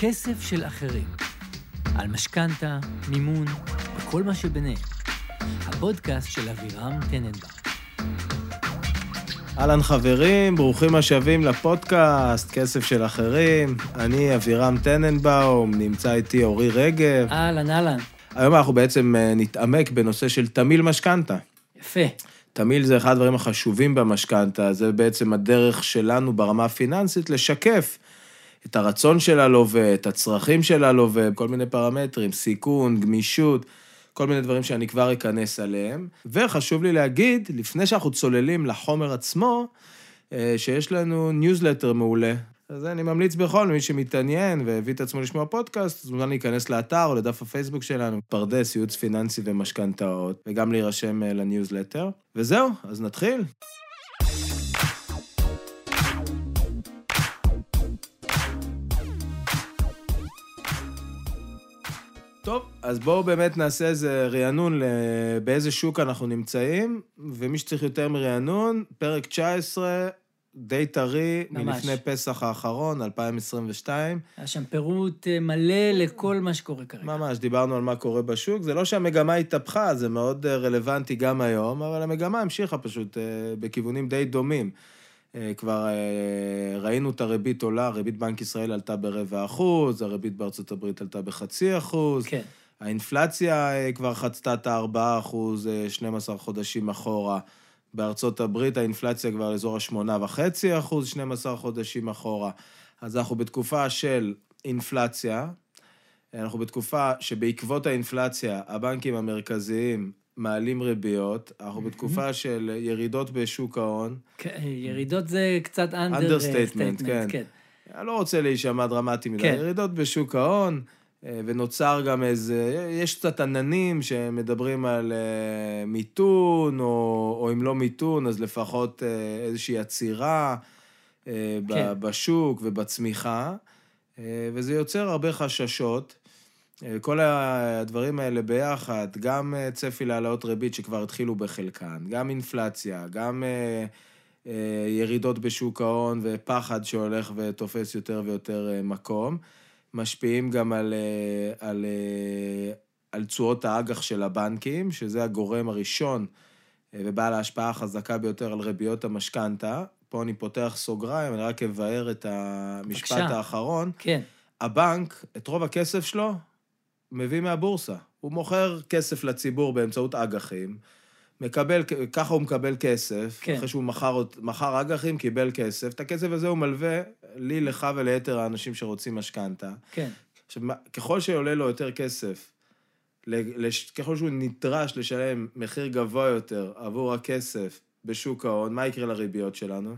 כסף של אחרים. על משכנתה, מימון וכל מה שביניהם. הפודקאסט של אבירם טננבאום. אהלן חברים, ברוכים השבים לפודקאסט, כסף של אחרים. אני אבירם טננבאום, נמצא איתי אורי רגב. אהלן, אהלן. היום אנחנו בעצם אה, נתעמק בנושא של תמיל משכנתה. יפה. תמיל זה אחד הדברים החשובים במשכנתה, זה בעצם הדרך שלנו ברמה הפיננסית לשקף את הרצון של הלווה, את הצרכים של הלווה, כל מיני פרמטרים, סיכון, גמישות, כל מיני דברים שאני כבר אכנס עליהם. וחשוב לי להגיד, לפני שאנחנו צוללים לחומר עצמו, אה, שיש לנו ניוזלטר מעולה. אז אני ממליץ בכל מי שמתעניין והביא את עצמו לשמוע פודקאסט, מוזמן להיכנס לאתר או לדף הפייסבוק שלנו, פרדס, ייעוץ פיננסי ומשכנתאות, וגם להירשם אה, לניוזלטר. וזהו, אז נתחיל. טוב, אז בואו באמת נעשה איזה רענון באיזה שוק אנחנו נמצאים, ומי שצריך יותר מרענון, פרק 19, די טרי. מלפני פסח האחרון, 2022. היה שם פירוט אה, מלא לכל מה שקורה כרגע. ממש, דיברנו על מה קורה בשוק. זה לא שהמגמה התהפכה, זה מאוד אה, רלוונטי גם היום, אבל המגמה המשיכה פשוט אה, בכיוונים די דומים. אה, כבר אה, ראינו את הריבית עולה, ריבית בנק ישראל עלתה ברבע אחוז, הריבית בארצות הברית עלתה בחצי אחוז. כן. האינפלציה אה, כבר חצתה את ה-4 אחוז 12 חודשים אחורה. בארצות הברית האינפלציה כבר לאזור ה-8.5 אחוז 12 חודשים אחורה. אז אנחנו בתקופה של אינפלציה, אנחנו בתקופה שבעקבות האינפלציה הבנקים המרכזיים מעלים ריביות, אנחנו בתקופה של ירידות בשוק ההון. כן, ירידות זה קצת under... understatement, כן. כן. אני לא רוצה להישמע דרמטי מדי, כן. ירידות בשוק ההון, אה, ונוצר גם איזה, יש קצת עננים שמדברים על אה, מיתון, או, או אם לא מיתון, אז לפחות אה, איזושהי עצירה ב- כן. בשוק ובצמיחה, אה, וזה יוצר הרבה חששות. אה, כל הדברים האלה ביחד, גם אה, צפי להעלאות ריבית שכבר התחילו בחלקן, גם אינפלציה, גם אה, ירידות בשוק ההון ופחד שהולך ותופס יותר ויותר מקום, משפיעים גם על, על, על תשואות האג"ח של הבנקים, שזה הגורם הראשון ובעל ההשפעה החזקה ביותר על ריביות המשכנתה. פה אני פותח סוגריים, אני רק אבאר את המשפט בבקשה. האחרון. כן, הבנק, את רוב הכסף שלו, מביא מהבורסה. הוא מוכר כסף לציבור באמצעות אג"חים, מקבל, ככה הוא מקבל כסף, כן. אחרי שהוא מכר, מכר אג"חים, קיבל כסף, את הכסף הזה הוא מלווה לי, לך וליתר האנשים שרוצים משכנתה. כן. עכשיו, ככל שעולה לו יותר כסף, לש- ככל שהוא נדרש לשלם מחיר גבוה יותר עבור הכסף בשוק ההון, מה יקרה לריביות שלנו?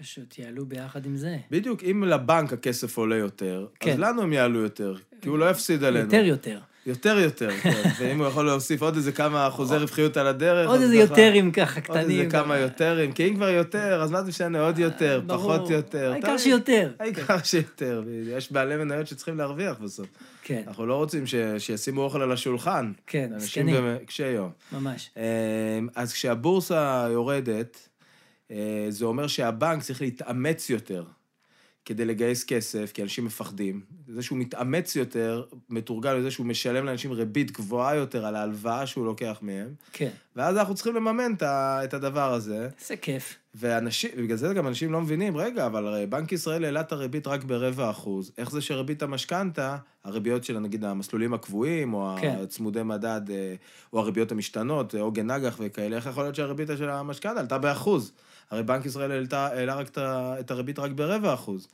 פשוט יעלו ביחד עם זה. בדיוק, אם לבנק הכסף עולה יותר, כן. אז לנו הם יעלו יותר, כי הוא לא יפסיד עלינו. יותר יותר. יותר יותר, כן. ואם הוא יכול להוסיף עוד איזה כמה אחוזי רווחיות על הדרך... עוד איזה יותרים ככה עוד קטנים. איזה כמה יותרים, כי אם כבר יותר, אז מה זה משנה? עוד יותר, ברור. פחות יותר. העיקר. שיותר. העיקר שיותר. יש בעלי מניות שצריכים להרוויח בסוף. כן, אנחנו לא רוצים שישימו אוכל על השולחן. כן, אנשים מסכנים. גם קשי יום. ממש. אמ, אז כשהבורסה יורדת, אה, זה אומר שהבנק צריך להתאמץ יותר כדי לגייס כסף, כי אנשים מפחדים. זה שהוא מתאמץ יותר, מתורגל לזה שהוא משלם לאנשים ריבית גבוהה יותר על ההלוואה שהוא לוקח מהם, כן. ואז אנחנו צריכים לממן את הדבר הזה. איזה כיף. ואנשים, ובגלל זה גם אנשים לא מבינים, רגע, אבל הרי בנק ישראל העלה את הריבית רק ברבע אחוז. איך זה שריבית המשכנתה, הריביות של נגיד המסלולים הקבועים, או כן. הצמודי מדד, אה, או הריביות המשתנות, אה, עוגן אג"ח וכאלה, איך יכול להיות שהריבית של המשכנתה עלתה באחוז? הרי בנק ישראל העלה רק את הריבית רק ברבע אחוז.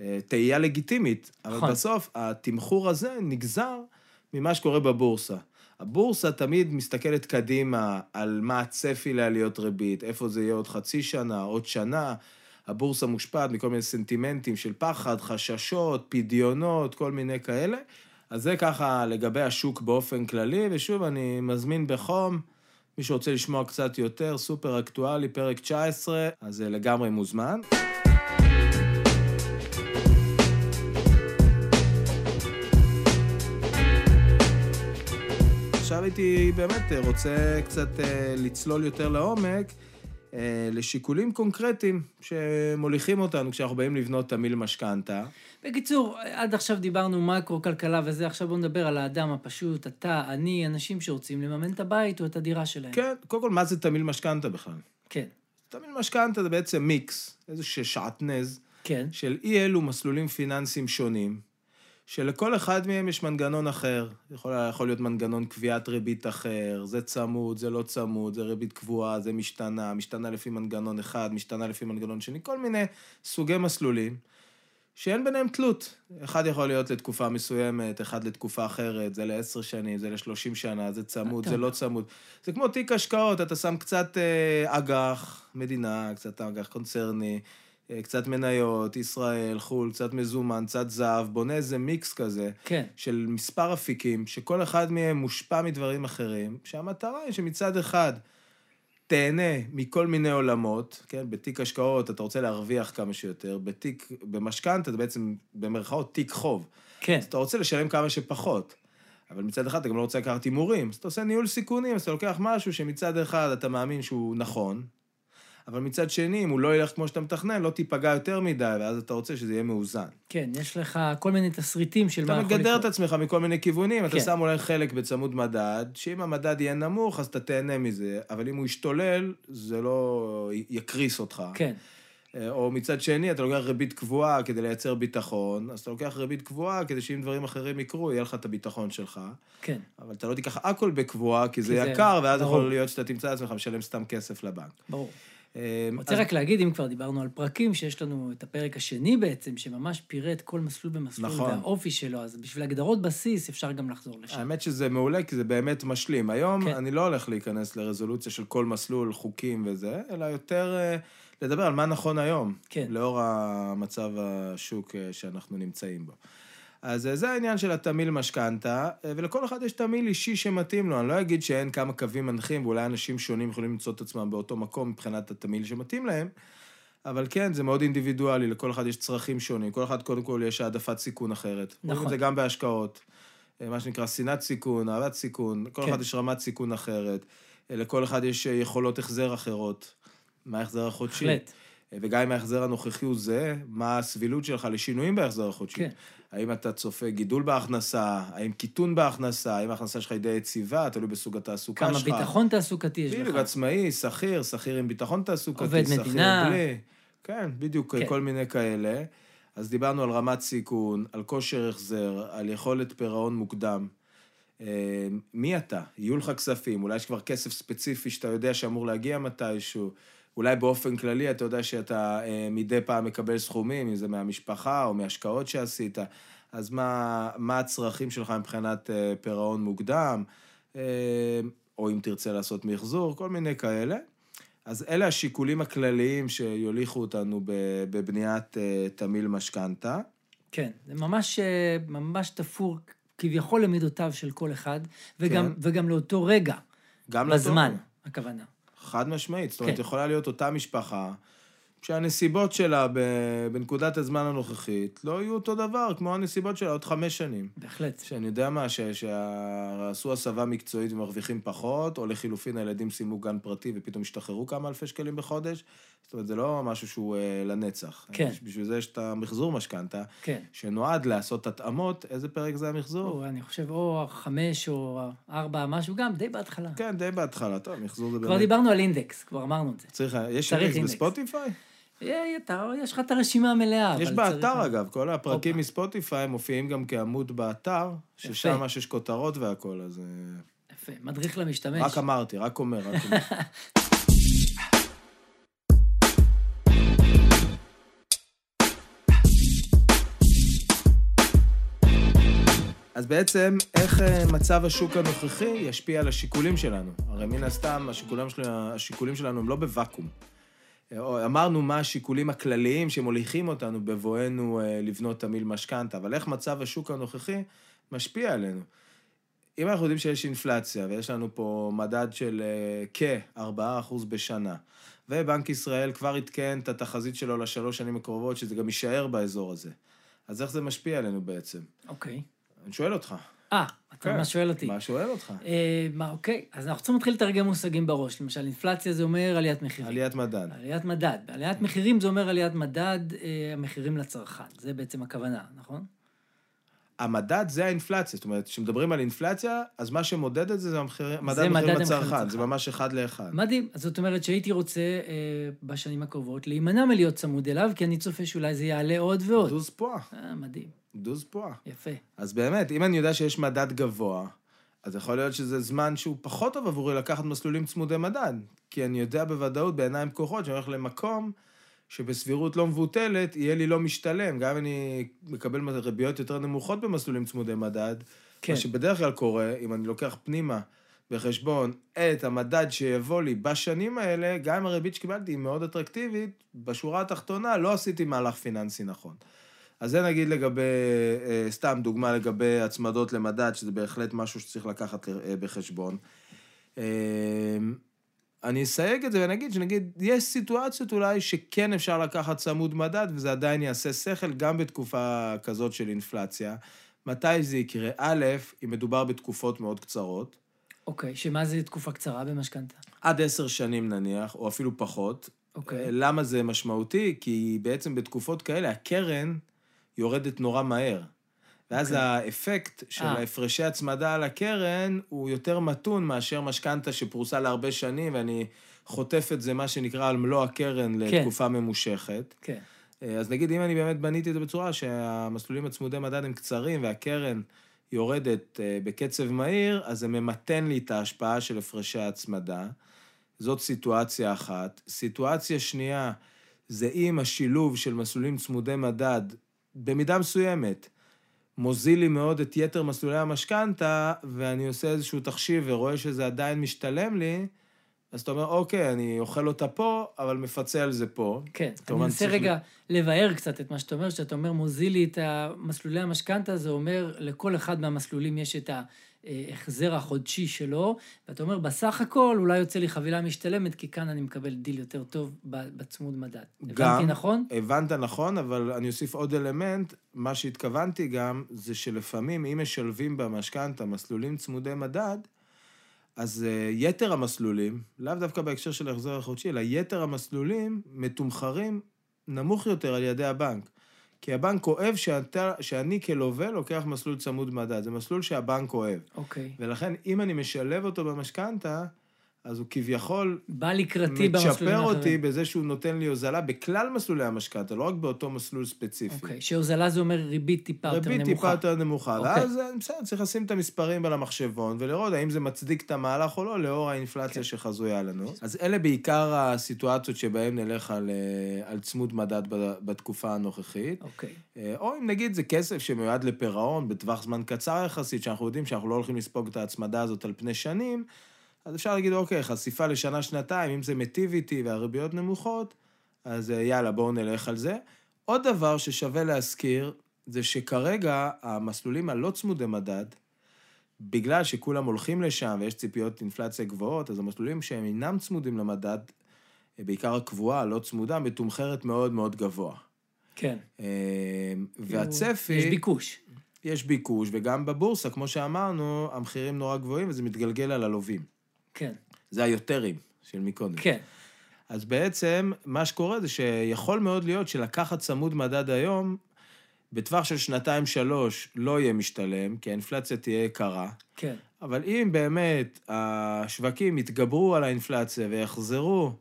אה, תהייה לגיטימית, אבל נכון. בסוף התמחור הזה נגזר ממה שקורה בבורסה. הבורסה תמיד מסתכלת קדימה על מה הצפי לעליות ריבית, איפה זה יהיה עוד חצי שנה, עוד שנה. הבורסה מושפעת מכל מיני סנטימנטים של פחד, חששות, פדיונות, כל מיני כאלה. אז זה ככה לגבי השוק באופן כללי, ושוב, אני מזמין בחום, מי שרוצה לשמוע קצת יותר, סופר אקטואלי, פרק 19, אז זה לגמרי מוזמן. עכשיו הייתי באמת רוצה קצת אה, לצלול יותר לעומק, לשיקולים קונקרטיים שמוליכים אותנו כשאנחנו באים לבנות תמיל משכנתה. בקיצור, עד עכשיו דיברנו מקרו-כלכלה וזה, עכשיו בואו נדבר על האדם הפשוט, אתה, אני, אנשים שרוצים לממן את הבית או את הדירה שלהם. כן, קודם כל, מה זה תמיל משכנתה בכלל? כן, תמיל משכנתה זה בעצם מיקס, איזה שעטנז, כן, של אי אלו מסלולים פיננסיים שונים, שלכל אחד מהם יש מנגנון אחר. יכול, יכול להיות מנגנון קביעת ריבית אחר, זה צמוד, זה לא צמוד, זה ריבית קבועה, זה משתנה, משתנה לפי מנגנון אחד, משתנה לפי מנגנון שני, כל מיני סוגי מסלולים, שאין ביניהם תלות. אחד יכול להיות לתקופה מסוימת, אחד לתקופה אחרת, זה לעשר שנים, זה לשלושים שנה, זה צמוד, זה לא צמוד. זה כמו תיק השקעות, אתה שם קצת אה, אג"ח, מדינה, קצת אג"ח קונצרני, קצת מניות, ישראל, חו"ל, קצת מזומן, קצת זהב, בונה איזה מיקס כזה. כן. של מספר אפיקים, שכל אחד מהם מושפע מדברים אחרים, שהמטרה היא שמצד אחד תהנה מכל מיני עולמות, כן? בתיק השקעות אתה רוצה להרוויח כמה שיותר, בתיק, במשכנתה זה בעצם במרכאות תיק חוב. כן, אז אתה רוצה לשלם כמה שפחות. אבל מצד אחד אתה גם לא רוצה לקחת הימורים, אז אתה עושה ניהול סיכונים, אז אתה לוקח משהו שמצד אחד אתה מאמין שהוא נכון, אבל מצד שני, אם הוא לא ילך כמו שאתה מתכנן, לא תיפגע יותר מדי, ואז אתה רוצה שזה יהיה מאוזן. כן, יש לך כל מיני תסריטים של מה אתה יכול מגדר לקרות. את עצמך מכל מיני כיוונים, אתה כן. שם אולי חלק בצמוד מדד, שאם המדד יהיה נמוך, אז אתה תהנה מזה, אבל אם הוא ישתולל, זה לא יקריס אותך. כן, אה, או מצד שני, אתה לוקח ריבית קבועה כדי לייצר ביטחון, אז אתה לוקח ריבית קבועה כדי שאם דברים אחרים יקרו, יהיה לך את הביטחון שלך. כן, אבל אתה לא תיקח הכל בקבועה, כי זה כי זה- יקר, ואז ברור. יכול להיות שאתה תמצא את עצמך משלם סתם כסף לבנק. ברור. אה, רוצה רק להגיד, אם כבר דיברנו על פרקים, שיש לנו את הפרק השני בעצם, שממש פירט כל מסלול במסלול נכון. והאופי שלו, אז בשביל הגדרות בסיס אפשר גם לחזור לשם. האמת שזה מעולה, כי זה באמת משלים. היום כן. כן. אני לא הולך להיכנס לרזולוציה של כל מסלול, חוקים וזה, אלא יותר אה, לדבר על מה נכון היום, כן. לאור המצב השוק אה, שאנחנו נמצאים בו. אז אה, זה העניין של התמיל משכנתה, אה, ולכל אחד יש תמיל אישי שמתאים לו. אני לא אגיד שאין כמה קווים מנחים, ואולי אנשים שונים יכולים למצוא את עצמם באותו מקום מבחינת התמיל שמתאים להם, אבל כן, זה מאוד אינדיבידואלי, לכל אחד יש צרכים שונים. כל אחד, קודם כל, יש העדפת סיכון אחרת. רואים נכון. את זה גם בהשקעות. אה, מה שנקרא שנאת סיכון, אהבת סיכון, כל כן. אחד יש רמת סיכון אחרת, לכל אחד יש יכולות החזר אחרות. מה ההחזר החודשי? בהחלט. וגם אם ההחזר הנוכחי הוא זהה, מה הסבילות שלך לשינויים בהחזר החודשי? כן. האם אתה צופה גידול בהכנסה, האם קיטון בהכנסה, האם ההכנסה שלך היא די יציבה, תלוי בסוג התעסוקה כמה שלך. ביטחון תעסוקתי יש בדיוק, לך. עצמאי, שכיר, שכיר עם ביטחון תעסוקתי, שכיר. בלי. כן, בדיוק, כן. כן. כל מיני כאלה. אז דיברנו על רמת סיכון, על כושר החזר, על יכולת פירעון מוקדם. אה, מי אתה? יהיו לך כספים, אולי יש כבר כסף ספציפי שאתה יודע שאמור להגיע מתישהו. אולי באופן כללי אתה יודע שאתה אה, מדי פעם מקבל סכומים, אם זה מהמשפחה או מהשקעות שעשית. אז מה, מה הצרכים שלך מבחינת אה, פירעון מוקדם? אה, או אם תרצה לעשות מחזור, כל מיני כאלה. אז אלה השיקולים הכלליים שיוליכו אותנו בבניית אה, תמיל משכנתה. כן, זה ממש, אה, ממש תפור כביכול למידותיו של כל אחד, וגם, כן. וגם לאותו רגע, גם בזמן, לטוב. הכוונה. חד משמעית. זאת אומרת, כן. יכולה להיות אותה משפחה, שהנסיבות שלה בנקודת הזמן הנוכחית לא יהיו אותו דבר כמו הנסיבות שלה עוד חמש שנים. בהחלט. שאני יודע מה, שעשו הסבה מקצועית ומרוויחים פחות, או לחילופין הילדים סיימו גן פרטי ופתאום השתחררו כמה אלפי שקלים בחודש. זאת אומרת, זה לא משהו שהוא אה, לנצח. כן. בשביל זה יש את המחזור משכנתה, כן. שנועד לעשות התאמות, איזה פרק זה המחזור? או, אני חושב, או חמש או ארבע, משהו גם, די בהתחלה. כן, די בהתחלה, טוב, מחזור זה כבר באמת... דיברנו על אינדקס, כבר אמרנו את זה. צריך, יש צריך אינדקס אינדקס. בספוטיפיי? יש לך את הרשימה המלאה. יש באתר, אגב, כל הפרקים. מספוטיפיי מופיעים גם כעמוד באתר, ששם יש כותרות והכול, אז... אה, יפה, מדריך למשתמש. רק אמרתי, רק אומר, רק אומר. אז בעצם, איך אה, מצב השוק הנוכחי ישפיע על השיקולים שלנו? הרי מן הסתם, השיקולים, של, השיקולים שלנו הם לא בוואקום. אמרנו מה השיקולים הכלליים שמוליכים אותנו בבואנו אה, לבנות תמיל משכנתה, אבל איך מצב השוק הנוכחי משפיע עלינו? אם אנחנו יודעים שיש אינפלציה, ויש לנו פה מדד של אה, כ-4% בשנה, ובנק ישראל כבר עדכן את התחזית שלו לשלוש שנים הקרובות, שזה גם יישאר באזור הזה, אז איך זה משפיע עלינו בעצם? אוקיי. אני שואל אותך, אה, אתה כן. ממש שואל אותי. מה שואל אותך? אה, מה, אוקיי, אז אנחנו צריכים להתחיל לתרגם מושגים בראש. למשל, אינפלציה זה אומר עליית מחירים. עליית מדד. עליית מדד. עליית מחירים זה אומר עליית מדד אה, המחירים לצרכן. זה בעצם הכוונה, נכון? המדד זה האינפלציה, זאת אומרת, כשמדברים על אינפלציה, אז מה שמודד את זה זה המחיר- מדד מחירים לצרכן. זה ממש אחד לאחד. מדהים. זאת אומרת שהייתי רוצה אה, בשנים הקרובות להימנע מלהיות צמוד אליו, כי אני צופה שאולי זה יעלה עוד ועוד. דוז פועה, אה, מדהים. דוז פועה. יפה. אז באמת, אם אני יודע שיש מדד גבוה, אז יכול להיות שזה זמן שהוא פחות טוב עבורי לקחת מסלולים צמודי מדד. כי אני יודע בוודאות, בעיניים פקוחות, שאני הולך למקום שבסבירות לא מבוטלת, יהיה לי לא משתלם. גם אם אני מקבל ריביות יותר נמוכות במסלולים צמודי מדד, כן. מה שבדרך כלל קורה, אם אני לוקח פנימה בחשבון את המדד שיבוא לי בשנים האלה, גם אם הריבית שקיבלתי היא מאוד אטרקטיבית, בשורה התחתונה לא עשיתי מהלך פיננסי נכון. אז זה נגיד לגבי, אה, סתם דוגמה לגבי הצמדות למדד, שזה בהחלט משהו שצריך לקחת אה, בחשבון. אני אסייג את זה ואני אגיד שנגיד, יש סיטואציות אולי שכן אפשר לקחת צמוד מדד, וזה עדיין יעשה שכל גם בתקופה כזאת של אינפלציה. מתי זה יקרה? א', אם מדובר בתקופות מאוד קצרות, אוקיי, שמה זה תקופה קצרה במשכנתה? עד עשר שנים נניח, או אפילו פחות. אוקיי. אה, למה זה משמעותי? כי בעצם בתקופות כאלה הקרן יורדת נורא מהר. ואז אוקיי. האפקט של אה. ההפרשי הצמדה על הקרן הוא יותר מתון מאשר משכנתה שפרוסה להרבה שנים, ואני חוטף את זה, מה שנקרא, על מלוא הקרן לתקופה ממושכת. כן. אה, אז נגיד, אם אני באמת בניתי את זה בצורה שהמסלולים הצמודי מדד הם קצרים והקרן יורדת אה, בקצב מהיר, אז זה ממתן לי את ההשפעה של הפרשי ההצמדה. זאת סיטואציה אחת. סיטואציה שנייה, זה אם השילוב של מסלולים צמודי מדד, במידה מסוימת, מוזיל לי מאוד את יתר מסלולי המשכנתה, ואני עושה איזשהו תחשיב ורואה שזה עדיין משתלם לי, אז אתה אומר, אוקיי, אני אוכל אותה פה, אבל מפצה על זה פה. כן, אני מנסה צריך רגע לבאר קצת את מה שאתה אומר, שאתה אומר מוזיל לי את מסלולי המשכנתה, זה אומר לכל אחד מהמסלולים יש את ההחזר החודשי שלו, ואתה אומר בסך הכל אולי יוצא לי חבילה משתלמת, כי כאן אני מקבל דיל יותר טוב בצמוד מדד. הבנתי נכון? הבנת נכון, אבל אני אוסיף עוד אלמנט, מה שהתכוונתי גם, זה שלפעמים אם משלבים במשכנתה מסלולים צמודי מדד, אז uh, יתר המסלולים, לאו דווקא בהקשר של ההחזר החודשי, אלא יתר המסלולים מתומחרים נמוך יותר על ידי הבנק. כי הבנק אוהב שאתה, שאני כלווה לוקח מסלול צמוד מדד, זה מסלול שהבנק אוהב. אוקיי. ולכן, אם אני משלב אותו במשכנתה, אז הוא כביכול בא לקראתי במסלולים מצ'פר האחרים. אותי בזה שהוא נותן לי הוזלה בכלל מסלולי המשכנתה, לא רק באותו מסלול ספציפי. אוקיי, שהוזלה זה אומר ריבית טיפה יותר ריבית טיפה נמוכה. יותר נמוכה, אוקיי. ואז אה, בסדר, צריך לשים את המספרים על המחשבון ולראות האם זה מצדיק את המהלך או לא, לאור האינפלציה כן. שחזויה לנו. אז אלה בעיקר הסיטואציות שבהן נלך על, אה, על צמוד מדד בתקופה הנוכחית. אוקיי. אה, או אם נגיד זה כסף שמיועד לפירעון בטווח זמן קצר יחסית, שאנחנו יודעים שאנחנו לא הולכים לספוג את ההצמדה הזאת על פני שנים, אז אפשר להגיד, אוקיי, חשיפה לשנה-שנתיים, אם זה מיטיב איתי והריביות נמוכות, אז אה, יאללה, בואו נלך על זה. עוד דבר ששווה להזכיר, זה שכרגע המסלולים הלא צמודי מדד, בגלל שכולם הולכים לשם ויש ציפיות אינפלציה גבוהות, אז המסלולים שהם אינם צמודים למדד, אה, בעיקר הקבועה, הלא צמודה, מתומחרת מאוד מאוד גבוה. כן. אה, והצפי... יש ביקוש. יש ביקוש, וגם בבורסה, כמו שאמרנו, המחירים נורא גבוהים וזה מתגלגל על הלווים. כן. זה היותרים של מקודם. כן. אז בעצם, מה שקורה זה שיכול מאוד להיות שלקחת צמוד מדד היום, בטווח של שנתיים-שלוש לא יהיה משתלם, כי האינפלציה תהיה יקרה, כן. אבל אם באמת השווקים יתגברו על האינפלציה ויחזרו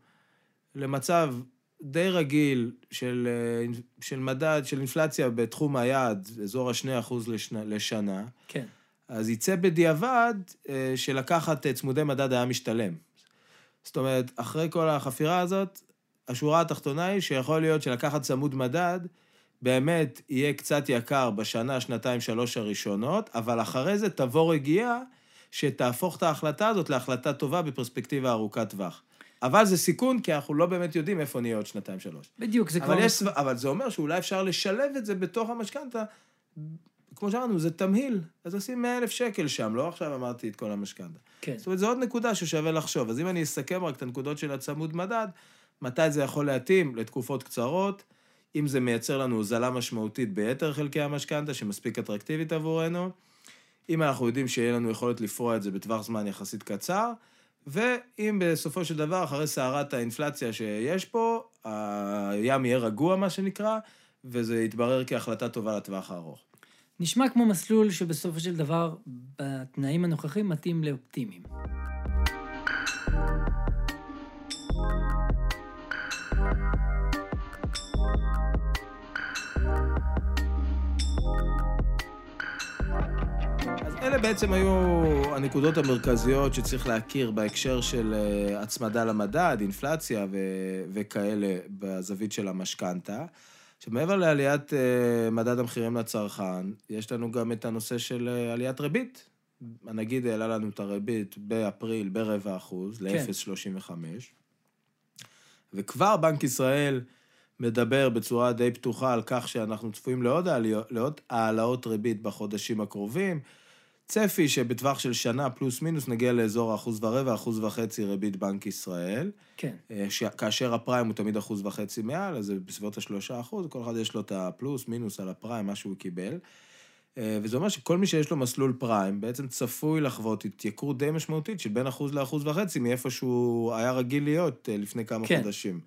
למצב די רגיל של, אה, של מדד, של אינפלציה בתחום היעד, אזור ה-2% לשנה, לשנה, כן. אז יצא בדיעבד אה, שלקחת אה, צמודי מדד היה משתלם. זאת אומרת, אחרי כל החפירה הזאת, השורה התחתונה היא שיכול להיות שלקחת צמוד מדד, באמת יהיה קצת יקר בשנה, שנתיים, שלוש הראשונות, אבל אחרי זה תבוא רגיעה שתהפוך את ההחלטה הזאת להחלטה טובה בפרספקטיבה ארוכת טווח. אבל זה סיכון, כי אנחנו לא באמת יודעים איפה נהיה עוד שנתיים, שלוש. בדיוק, זה כבר... אבל, יש, אבל זה אומר שאולי אפשר לשלב את זה בתוך המשכנתה. כמו שאמרנו, זה תמהיל, אז עושים 100 אלף שקל שם, לא עכשיו אמרתי את כל המשכנתה. כן. זאת אומרת, זו עוד נקודה ששווה לחשוב. אז אם אני אסכם רק את הנקודות של הצמוד מדד, מתי זה יכול להתאים? לתקופות קצרות, אם זה מייצר לנו הוזלה משמעותית ביתר חלקי המשכנתה, שמספיק אטרקטיבית עבורנו, אם אנחנו יודעים שיהיה לנו יכולת לפרוע את זה בטווח זמן יחסית קצר, ואם בסופו של דבר, אחרי סערת האינפלציה שיש פה, הים יהיה רגוע, מה שנקרא, וזה יתברר כהחלטה טובה לטווח הארוך. נשמע כמו מסלול שבסופו של דבר, בתנאים הנוכחים, מתאים לאופטימיים. אלה בעצם היו הנקודות המרכזיות שצריך להכיר בהקשר של אה, הצמדה למדד, אינפלציה ו- וכאלה בזווית של המשכנתה. עכשיו, מעבר לעליית אה, מדד המחירים לצרכן, יש לנו גם את הנושא של אה, עליית ריבית. הנגיד העלה לנו את הריבית באפריל ברבע אחוז, ל-0.35. וכבר בנק ישראל מדבר בצורה די פתוחה על כך שאנחנו צפויים לעוד העלאות ריבית בחודשים הקרובים. צפי שבטווח של שנה פלוס מינוס נגיע לאזור האחוז ורבע, אחוז וחצי ריבית בנק ישראל. כן. ש... כאשר הפריים הוא תמיד אחוז וחצי מעל, אז זה בסביבות השלושה אחוז, כל אחד יש לו את הפלוס, מינוס על הפריים, מה שהוא קיבל. וזה אומר שכל מי שיש לו מסלול פריים, בעצם צפוי לחוות התייקרות די משמעותית של בין אחוז לאחוז וחצי, מאיפה שהוא היה רגיל להיות לפני כמה כן. חודשים.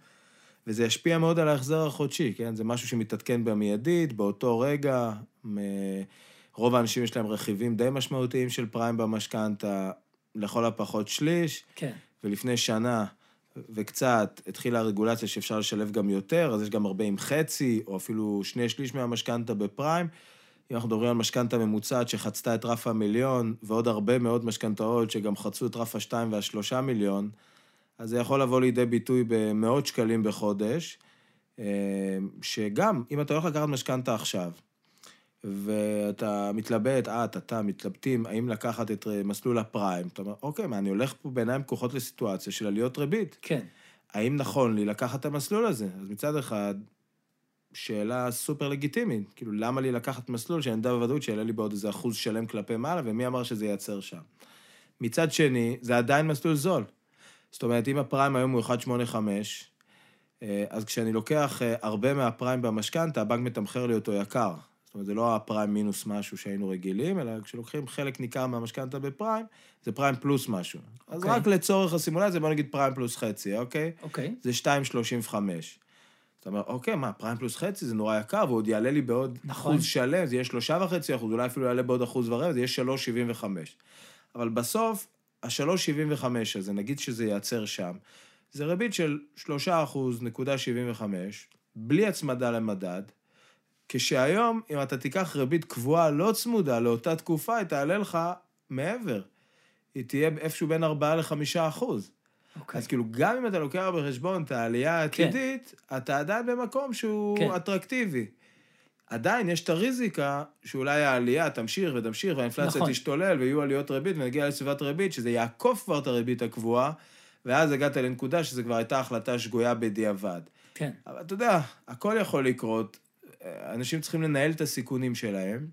וזה ישפיע מאוד על ההחזר החודשי, כן? זה משהו שמתעדכן במיידית, באותו רגע. רוב האנשים יש להם רכיבים די משמעותיים של פריים במשכנתה, לכל הפחות שליש. כן. ולפני שנה וקצת התחילה הרגולציה שאפשר לשלב גם יותר, אז יש גם הרבה עם חצי, או אפילו שני שליש מהמשכנתה בפריים. אם אנחנו מדברים על משכנתה ממוצעת שחצתה את רף המיליון, ועוד הרבה מאוד משכנתאות שגם חצו את רף השתיים והשלושה מיליון, אז זה יכול לבוא לידי ביטוי במאות שקלים בחודש, אה, שגם, אם אתה הולך לקחת משכנתה עכשיו, ואתה מתלבט, את, אתה, מתלבטים, האם לקחת את מסלול הפריים, אתה אומר, אוקיי, מה, אני הולך פה בעיניים פקוחות לסיטואציה של עליות ריבית. כן. האם נכון לי לקחת את המסלול הזה? אז מצד אחד, שאלה סופר לגיטימית, כאילו, למה לי לקחת מסלול שאני יודע בוודאות שיעלה לי בעוד איזה אחוז שלם כלפי מעלה, ומי אמר שזה ייצר שם? מצד שני, זה עדיין מסלול זול. זאת אומרת, אם הפריים היום הוא 1.85, אה, אז כשאני לוקח אה, הרבה מהפריים במשכנתה, הבנק מתמחר לי אותו יקר. זאת אומרת, זה לא הפריים מינוס משהו שהיינו רגילים, אלא כשלוקחים חלק ניכר מהמשכנתה בפריים, זה פריים פלוס משהו. Okay. אז אוקיי. רק לצורך הסימולציה, בוא נגיד פריים פלוס חצי, אוקיי? אוקיי. זה 2.35. זאת אומרת, אוקיי, מה, פריים פלוס חצי זה נורא יקר, והוא עוד יעלה לי בעוד נכון. אחוז שלם, זה יהיה שלושה וחצי אחוז, אולי אפילו יעלה בעוד אחוז ורבע, זה יהיה שלוש שבעים וחמש. אבל בסוף, השלוש שבעים וחמש הזה, נגיד שזה ייעצר שם, זה ריבית של שלושה אחוז נקודה שבעים וחמש, בלי הצמדה למדד, כשהיום, אם אתה תיקח ריבית קבועה לא צמודה לאותה תקופה, היא תעלה לך מעבר. היא תהיה איפשהו בין 4 ל-5 אחוז. Okay. אוקיי. אז כאילו, גם אם אתה לוקח בחשבון את העלייה כן. העתידית, כן. אתה עדיין במקום שהוא כן. אטרקטיבי. עדיין יש את הריזיקה שאולי העלייה תמשיך ותמשיך, והאינפלציה נכון. תשתולל, ויהיו עליות ריבית, ונגיע לסביבת ריבית, שזה יעקוף כבר את הריבית הקבועה, ואז הגעת לנקודה שזה כבר הייתה החלטה שגויה בדיעבד. כן. אבל אתה יודע, הכל יכול לקרות. אנשים צריכים לנהל את הסיכונים שלהם.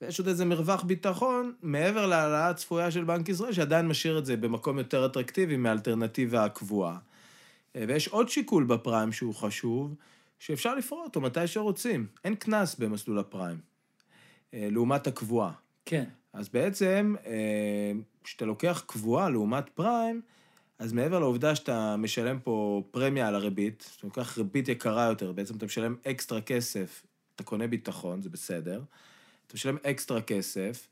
ויש עוד איזה מרווח ביטחון מעבר להעלאה הצפויה של בנק ישראל, שעדיין משאיר את זה במקום יותר אטרקטיבי מהאלטרנטיבה הקבועה. ויש עוד שיקול בפריים שהוא חשוב, שאפשר לפרוע אותו מתי שרוצים. אין קנס במסלול הפריים, לעומת הקבועה. כן. אז בעצם, כשאתה לוקח קבועה לעומת פריים, אז מעבר לעובדה שאתה משלם פה פרמיה על הריבית, אתה לוקח ריבית יקרה יותר, בעצם אתה משלם אקסטרה כסף, אתה קונה ביטחון, זה בסדר, אתה משלם אקסטרה כסף,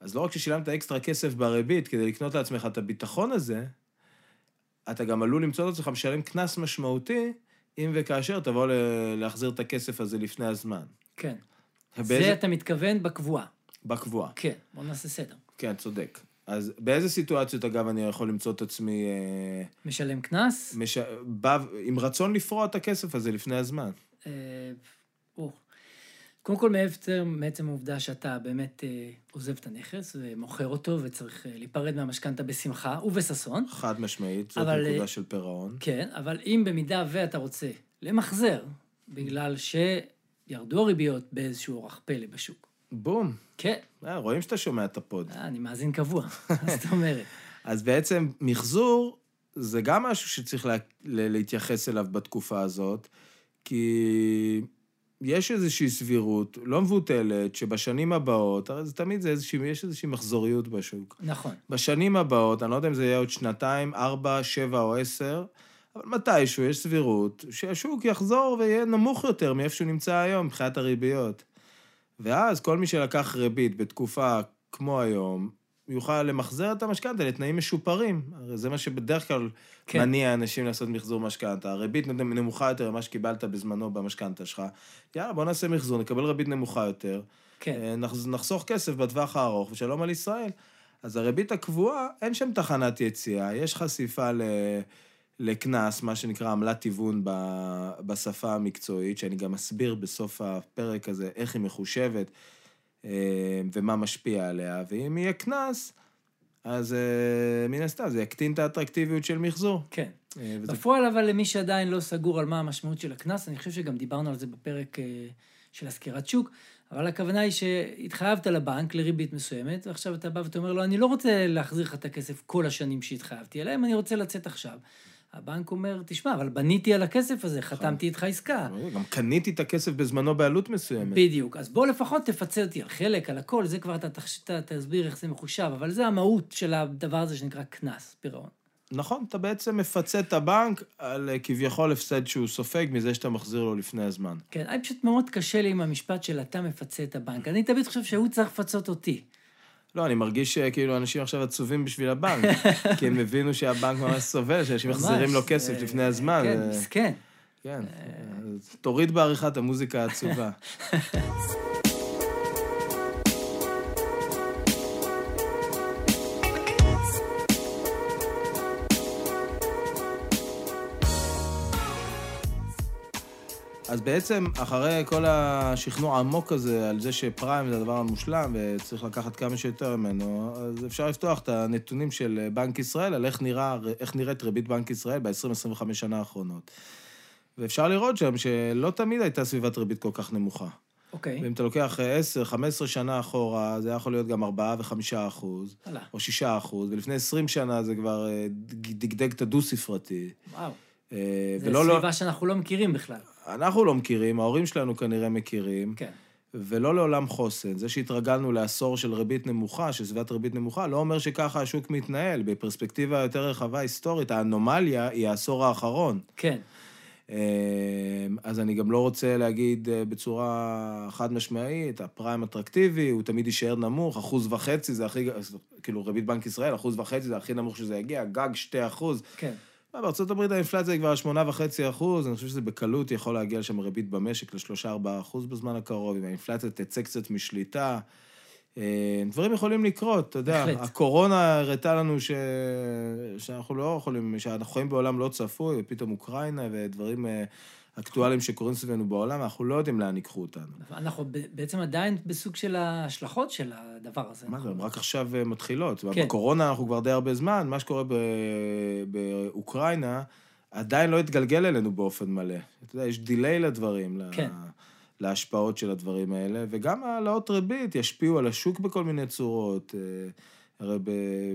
אז לא רק ששילמת אקסטרה כסף בריבית כדי לקנות לעצמך את הביטחון הזה, אתה גם עלול למצוא את עצמך משלם קנס משמעותי, אם וכאשר תבוא להחזיר את הכסף הזה לפני הזמן. כן. ובאיזה... זה אתה מתכוון בקבועה. בקבועה. כן, בוא נעשה סדר. כן, צודק. אז באיזה סיטואציות, אגב, אני יכול למצוא את עצמי... אה, משלם קנס? מש... בא... עם רצון לפרוע את הכסף הזה לפני הזמן. אה... או. קודם כל, מעצם העובדה שאתה באמת אה, עוזב את הנכס ומוכר אותו וצריך אה, להיפרד מהמשכנתה בשמחה ובששון. חד משמעית, זאת אבל, נקודה של פירעון. כן, אבל אם במידה ואתה רוצה למחזר, בגלל שירדו הריביות באיזשהו אורח פלא בשוק, בום. כן. אה, רואים שאתה שומע את הפוד. אה, אני מאזין קבוע, זאת אומרת? אז בעצם מחזור זה גם משהו שצריך לה, להתייחס אליו בתקופה הזאת, כי יש איזושהי סבירות לא מבוטלת, שבשנים הבאות, הרי זה תמיד זה איזושהי, יש איזושהי מחזוריות בשוק. נכון. בשנים הבאות, אני לא יודע אם זה יהיה עוד שנתיים, ארבע, שבע או עשר, אבל מתישהו יש סבירות שהשוק יחזור ויהיה נמוך יותר מאיפה שהוא נמצא היום מבחינת הריביות. ואז כל מי שלקח ריבית בתקופה כמו היום, יוכל למחזר את המשכנתה לתנאים משופרים. הרי זה מה שבדרך כלל כן. מניע אנשים לעשות מחזור משכנתה. הריבית נמוכה יותר ממה שקיבלת בזמנו במשכנתה שלך. יאללה, בוא נעשה מחזור, נקבל ריבית נמוכה יותר. כן. אה, נח- נחסוך כסף בטווח הארוך, ושלום על ישראל. אז הריבית הקבועה, אין שם תחנת יציאה, יש חשיפה ל... לקנס, מה שנקרא עמלת היוון בשפה המקצועית, שאני גם אסביר בסוף הפרק הזה איך היא מחושבת אה, ומה משפיע עליה, ואם יהיה קנס, אז אה, מן הסתם זה יקטין את האטרקטיביות של מחזור. כן. אה, וזה בפועל, אבל למי שעדיין לא סגור על מה המשמעות של הקנס, אני חושב שגם דיברנו על זה בפרק של הסקירת שוק, אבל הכוונה היא שהתחייבת לבנק לריבית מסוימת, ועכשיו אתה בא ואתה אומר לו, אני לא רוצה להחזיר לך את הכסף כל השנים שהתחייבתי, אלא אם אני רוצה לצאת עכשיו. הבנק אומר, תשמע, אבל בניתי על הכסף הזה, חתמתי איתך עסקה. גם קניתי את הכסף בזמנו בעלות מסוימת. בדיוק. אז בוא לפחות תפצה אותי על חלק, על הכל, זה כבר אתה תסביר איך זה מחושב, אבל זה המהות של הדבר הזה שנקרא קנס, פירעון. נכון, אתה בעצם מפצה את הבנק על אה, כביכול הפסד שהוא סופג מזה שאתה מחזיר לו לפני הזמן. כן, אני פשוט מאוד קשה לי עם המשפט של אתה מפצה את הבנק. אני תמיד חושב שהוא צריך לפצות אותי. לא, אני מרגיש שכאילו אנשים עכשיו עצובים בשביל הבנק, כי הם הבינו שהבנק ממש סובל, שאנשים מחזירים לו כסף זה- לפני הזמן. כן, אה, מסכן. כן. אז תוריד בעריכה את המוזיקה העצובה. אז בעצם, אחרי כל השכנוע העמוק הזה על זה שפריים זה הדבר המושלם וצריך לקחת כמה שיותר ממנו, אז אפשר לפתוח את הנתונים של בנק ישראל על איך, נראה, איך נראית ריבית בנק ישראל ב-20-25 שנה האחרונות. ואפשר לראות שם שלא תמיד הייתה סביבת ריבית כל כך נמוכה. אוקיי. ואם אתה לוקח 10-15 שנה אחורה, זה יכול להיות גם 4 ו-5 אחוז, וואלה. או 6 אחוז, ולפני 20 שנה זה כבר אה, דגדג את הדו-ספרתי. וואו. אה, זו לא, סביבה שאנחנו לא מכירים בכלל. אנחנו לא מכירים, ההורים שלנו כנראה מכירים, כן. ולא לעולם חוסן. זה שהתרגלנו לעשור של ריבית נמוכה, של סביבת ריבית נמוכה, לא אומר שככה השוק מתנהל. בפרספקטיבה יותר רחבה היסטורית, האנומליה היא העשור האחרון. כן. אה, אז אני גם לא רוצה להגיד אה, בצורה חד משמעית, הפריים אטרקטיבי, הוא תמיד יישאר נמוך, אחוז וחצי זה הכי, כאילו ריבית בנק ישראל, אחוז וחצי זה הכי נמוך שזה יגיע, גג שתי אחוז. כן. אה, בארה"ב האינפלציה היא כבר שמונה וחצי אחוז, אני חושב שזה בקלות יכול להגיע לשם ריבית במשק לשלושה ארבעה אחוז בזמן הקרוב, אם האינפלציה תצא קצת משליטה. אה, דברים יכולים לקרות, אתה יודע. בהחלט. הקורונה הראתה לנו ש... שאנחנו לא יכולים, שאנחנו חיים בעולם לא צפוי, ופתאום אוקראינה ודברים אה, אקטואליים שקורים סביבנו בעולם, אנחנו לא יודעים לאן ייקחו אותנו. אנחנו בעצם עדיין בסוג של ההשלכות של הדבר הזה. מה זה, הן רק עכשיו אה, מתחילות. כן. בקורונה אנחנו כבר די הרבה זמן, מה שקורה ב... באוקראינה עדיין לא התגלגל אלינו באופן מלא. אתה יודע, יש דיליי לדברים, כן. להשפעות של הדברים האלה, וגם העלאות ריבית ישפיעו על השוק בכל מיני צורות. הרי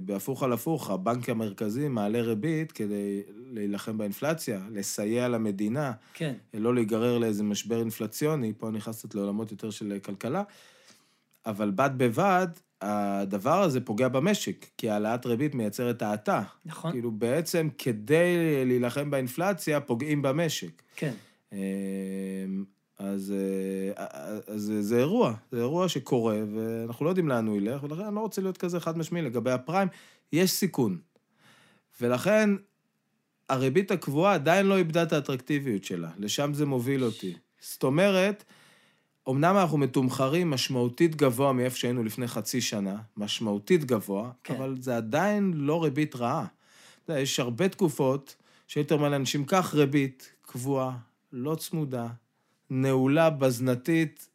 בהפוך על הפוך, הבנק המרכזי מעלה ריבית כדי להילחם באינפלציה, לסייע למדינה. כן. לא להיגרר לאיזה משבר אינפלציוני, פה נכנסת לעולמות יותר של כלכלה, אבל בד בבד, הדבר הזה פוגע במשק, כי העלאת ריבית מייצרת האטה. נכון. כאילו בעצם כדי להילחם באינפלציה, פוגעים במשק. כן. אז, אה, אז זה- אירוע, זה אירוע שקורה, ואנחנו לא יודעים לאן הוא ילך, ולכן אני לא רוצה להיות כזה חד משמעי לגבי הפריים, יש סיכון. ולכן, הריבית הקבועה עדיין לא איבדה את האטרקטיביות שלה, לשם זה מוביל אותי. זאת אומרת, אמנם אנחנו מתומחרים משמעותית גבוה מאיפה שהיינו לפני חצי שנה, משמעותית גבוה, כן. כן. אבל זה עדיין לא ריבית רעה. אתה יודע, יש הרבה תקופות שיותר מלא אנשים, קח ריבית קבועה, לא צמודה, נעולה, בזנתית,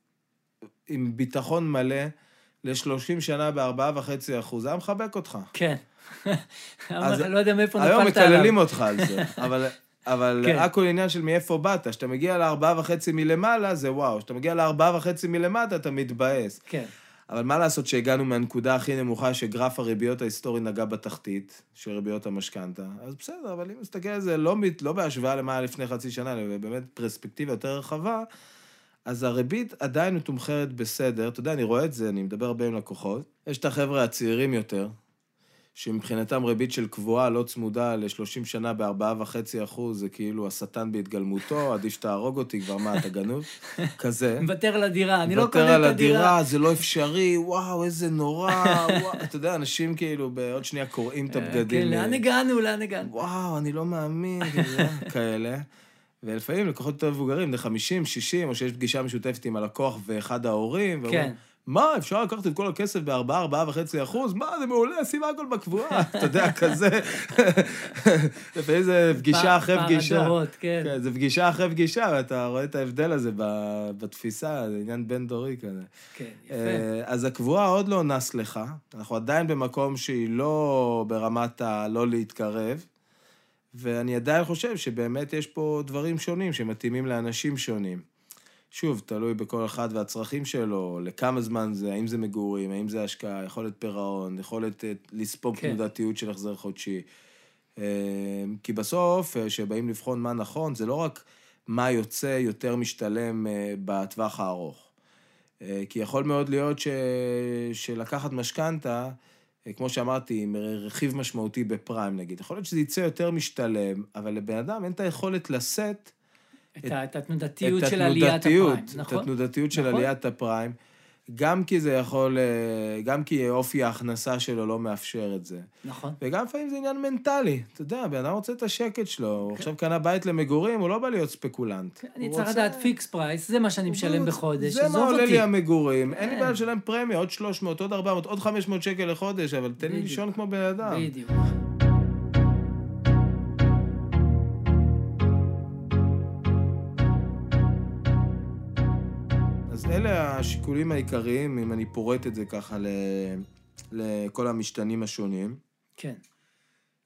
עם ביטחון מלא, ל-30 שנה ב-4.5 אחוז, היה מחבק אותך. כן. אז לא יודע מאיפה היום נפלת עליו. מקללים אותך על זה, אבל, אבל כן. הכל עניין של מאיפה באת. כשאתה מגיע לארבעה וחצי מלמעלה, זה וואו. כשאתה מגיע לארבעה וחצי מלמטה, אתה מתבאס. כן. אבל מה לעשות שהגענו מהנקודה הכי נמוכה שגרף הריביות ההיסטורי נגע בתחתית של ריביות המשכנתה? אז בסדר, אבל אם נסתכל על זה לא, לא בהשוואה למה היה לפני חצי שנה, אלא באמת פרספקטיבה יותר רחבה, אז הריבית עדיין מתומחרת בסדר. אתה יודע, אני רואה את זה, אני מדבר הרבה עם לקוחות. יש את החבר'ה הצעירים יותר, שמבחינתם ריבית של קבועה לא צמודה ל-30 שנה ב-4.5 אחוז, זה כאילו השטן בהתגלמותו, עדיף שתהרוג אותי, כבר מה, אתה גנוב? כזה. מוותר על הדירה, אני לא מוותר קונה על את הדירה. הדירה, זה לא אפשרי, וואו, איזה נורא, וואו. אתה יודע, אנשים כאילו בעוד שנייה קוראים את הבגדים. כן, לאן אה, הגענו, לאן הגענו? וואו, אני לא מאמין, כאילו, כאלה. ולפעמים לקוחות יותר מבוגרים, בני 50, 60, או שיש פגישה משותפת עם הלקוח ואחד ההורים, כן. מה, אפשר לקחת את כל הכסף ב-4, 4.5 אחוז? מה, זה מעולה, שים הכל בקבועה. אתה יודע, כזה. לפעמים זה פגישה אחרי פגישה. הדורות, כן. כן, זה פגישה אחרי פגישה, ואתה רואה את ההבדל הזה בתפיסה, זה עניין בין-דורי כזה. כן, יפה. אה, אז הקבועה עוד לא נס לך, אנחנו עדיין במקום שהיא לא ברמת הלא להתקרב, ואני עדיין חושב שבאמת יש פה דברים שונים שמתאימים לאנשים שונים. שוב, תלוי בכל אחד והצרכים שלו, לכמה זמן זה, האם זה מגורים, האם זה השקעה, יכולת פירעון, יכולת אה, לספוג כן. תנודתיות של החזר חודשי. אה, כי בסוף, אה, כשבאים לבחון מה נכון, זה לא רק מה יוצא יותר משתלם בטווח הארוך. כי יכול מאוד להיות ש... שלקחת משכנתה, כמו שאמרתי, עם רכיב משמעותי בפריים נגיד, יכול להיות שזה יצא יותר משתלם, אבל לבן אדם אין את היכולת לשאת את את התנודתיות את של עליית הפריים, את נכון? התנודתיות של נכון. עליית הפריים, גם כי זה יכול, אה, גם כי אופי ההכנסה שלו לא מאפשר את זה. נכון. וגם לפעמים זה עניין מנטלי. אתה יודע, בן אדם רוצה את השקט שלו, הוא כן. עכשיו קנה בית למגורים, הוא לא בא להיות ספקולנט. אני הוא צריך רוצה- לדעת fix price, זה מה שאני משלם הוא- בחודש, זה מה עולה. לי המגורים, אין לי כן. בעיה לשלם פרמיה, עוד 300, עוד 400, עוד 500 שקל לחודש, אבל תן לי. לישון כמו בן אדם. בדיוק. אלה השיקולים העיקריים, אם אני פורט את זה ככה ל... לכל המשתנים השונים. כן.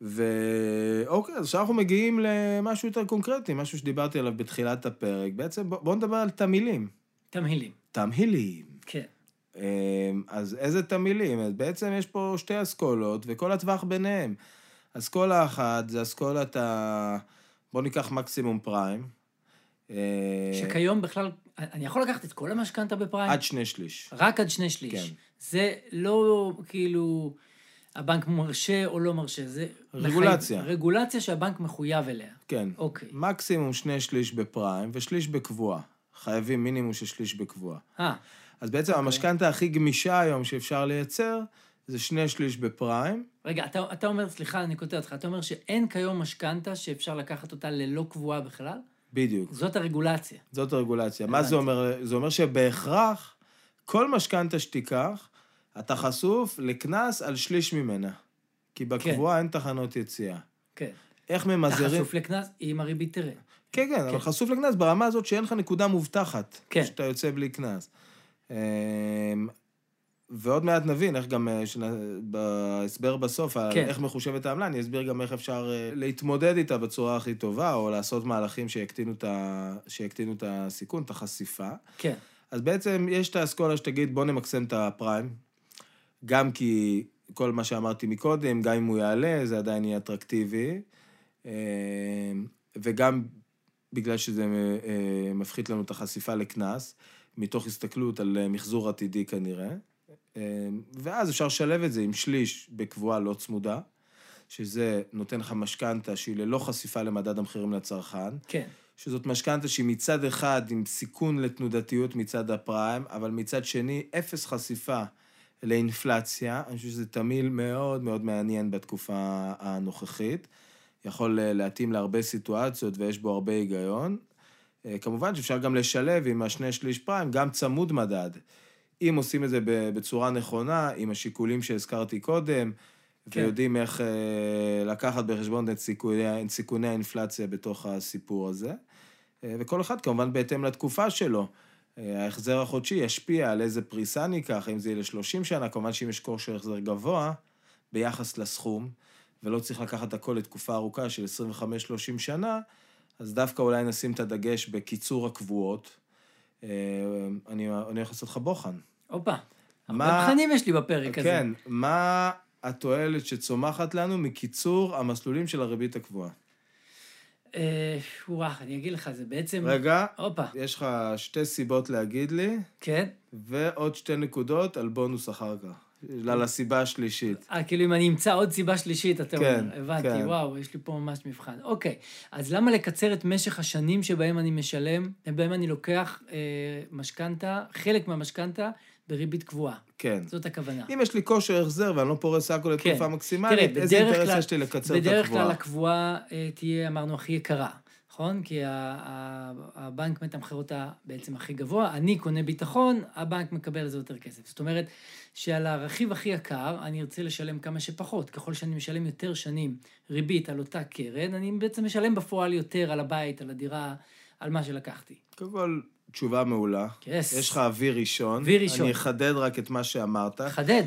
ואוקיי, אז עכשיו אנחנו מגיעים למשהו יותר קונקרטי, משהו שדיברתי עליו בתחילת הפרק. בעצם בוא- בואו נדבר על תמהילים. תמהילים. תמהילים. כן. אמ, אז איזה תמהילים? אז בעצם יש פה שתי אסכולות, וכל הטווח ביניהם. אסכולה אחת זה אסכולת ה... בואו ניקח מקסימום פריים. אה, שכיום בכלל, אני יכול לקחת את כל המשכנתה בפריים? עד שני שליש. רק עד שני שליש. כן. זה לא כאילו הבנק מרשה או לא מרשה, זה... רגולציה. מחייב- רגולציה שהבנק מחויב אליה. כן. אוקיי. מקסימום שני שליש בפריים ושליש בקבועה. חייבים מינימום של שליש בקבועה. אה, אז בעצם אוקיי. המשכנתה הכי גמישה היום שאפשר לייצר, זה שני שליש בפריים. רגע, אתה, אתה אומר, סליחה, אני קוטע אותך, אתה אומר שאין כיום משכנתה שאפשר לקחת אותה ללא קבועה בכלל? בדיוק. זאת הרגולציה. זאת הרגולציה. מה. זה אומר? זה אומר שבהכרח, כל משכנתה שתיקח, אתה חשוף לקנס על שליש ממנה. כי בקבועה אין תחנות יציאה. כן. איך אתה ממזערים... חשוף לקנס, אם הריבית תראה. כן, כן, אבל חשוף לקנס ברמה הזאת שאין לך נקודה מובטחת. כן. שאתה יוצא בלי קנס. ועוד מעט נבין איך גם, אה, שנ- בהסבר בסוף, על כן. איך מחושבת העמלה, אני אסביר גם איך אפשר אה, להתמודד איתה בצורה הכי טובה, או לעשות מהלכים שיקטינו את, ה... שיקטינו את הסיכון, את החשיפה. כן. אז בעצם יש את האסכולה שתגיד, בוא נמקסם את הפריים, גם כי כל מה שאמרתי מקודם, גם אם הוא יעלה, זה עדיין יהיה אטרקטיבי, אה, וגם בגלל שזה מפחית לנו את החשיפה לקנס, מתוך הסתכלות על מחזור עתידי כנראה, אה, ואז אפשר לשלב את זה עם שליש בקבועה לא צמודה, שזה נותן לך משכנתה שהיא ללא חשיפה למדד המחירים לצרכן, כן. שזאת משכנתה שהיא מצד אחד עם סיכון לתנודתיות מצד הפריים, אבל מצד שני אפס חשיפה לאינפלציה. אני חושב שזה תמהיל מאוד מאוד מעניין בתקופה הנוכחית. יכול אה, להתאים להרבה סיטואציות ויש בו הרבה היגיון. אה, כמובן שאפשר גם לשלב עם השני שליש פריים גם צמוד מדד. אם עושים את זה בצורה נכונה, עם השיקולים שהזכרתי קודם, כן. ויודעים איך אה, לקחת בחשבון את סיכוני, את סיכוני האינפלציה בתוך הסיפור הזה. אה, וכל אחד כמובן בהתאם לתקופה שלו. אה, ההחזר החודשי ישפיע על איזה פריסה ניקח, אם זה יהיה ל-30 שנה, כמובן שאם יש כושר החזר גבוה ביחס לסכום, ולא צריך לקחת הכל לתקופה ארוכה של 25-30 שנה, אז דווקא אולי נשים את הדגש בקיצור הקבועות. אני, אני הולך לעשות לך בוחן. הופה. הרבה מבחנים יש לי בפרק הזה. כן, מה התועלת שצומחת לנו מקיצור המסלולים של הריבית הקבועה? אה, וואו, אני אגיד לך, זה בעצם... רגע, הופה, יש לך שתי סיבות להגיד לי, כן? ועוד שתי נקודות על בונוס אחר כך. על הסיבה השלישית. אה, כאילו אם אני אמצא עוד סיבה שלישית, אתה כן, אומר, הבנתי, כן. וואו, יש לי פה ממש מבחן. אוקיי, אז למה לקצר את משך השנים שבהם אני משלם, שבהם אני לוקח אה, משכנתה, חלק מהמשכנתה, בריבית קבועה? כן. זאת הכוונה. אם יש לי כושר החזר ואני לא פורס הכל כן. לתקופה מקסימלית, תראה, איזה אינטרס כלל- יש לי לקצר את בדרך כלל הקבועה? הקבועה אה, תהיה, אמרנו, הכי יקרה, נכון? כי הבנק מתמחר אותה בעצם הכי גבוה, אני קונה ביטחון, הבנק מקבל על זה יותר כסף. זאת אומרת שעל הרכיב הכי יקר, אני ארצה לשלם כמה שפחות. ככל שאני משלם יותר שנים ריבית על אותה קרן, אני בעצם משלם בפועל יותר על הבית, על הדירה, על מה שלקחתי. קודם כל, תשובה מעולה. Yes. יש לך אוויר ראשון. אוויר ראשון. אני אחדד רק את מה שאמרת. חדד.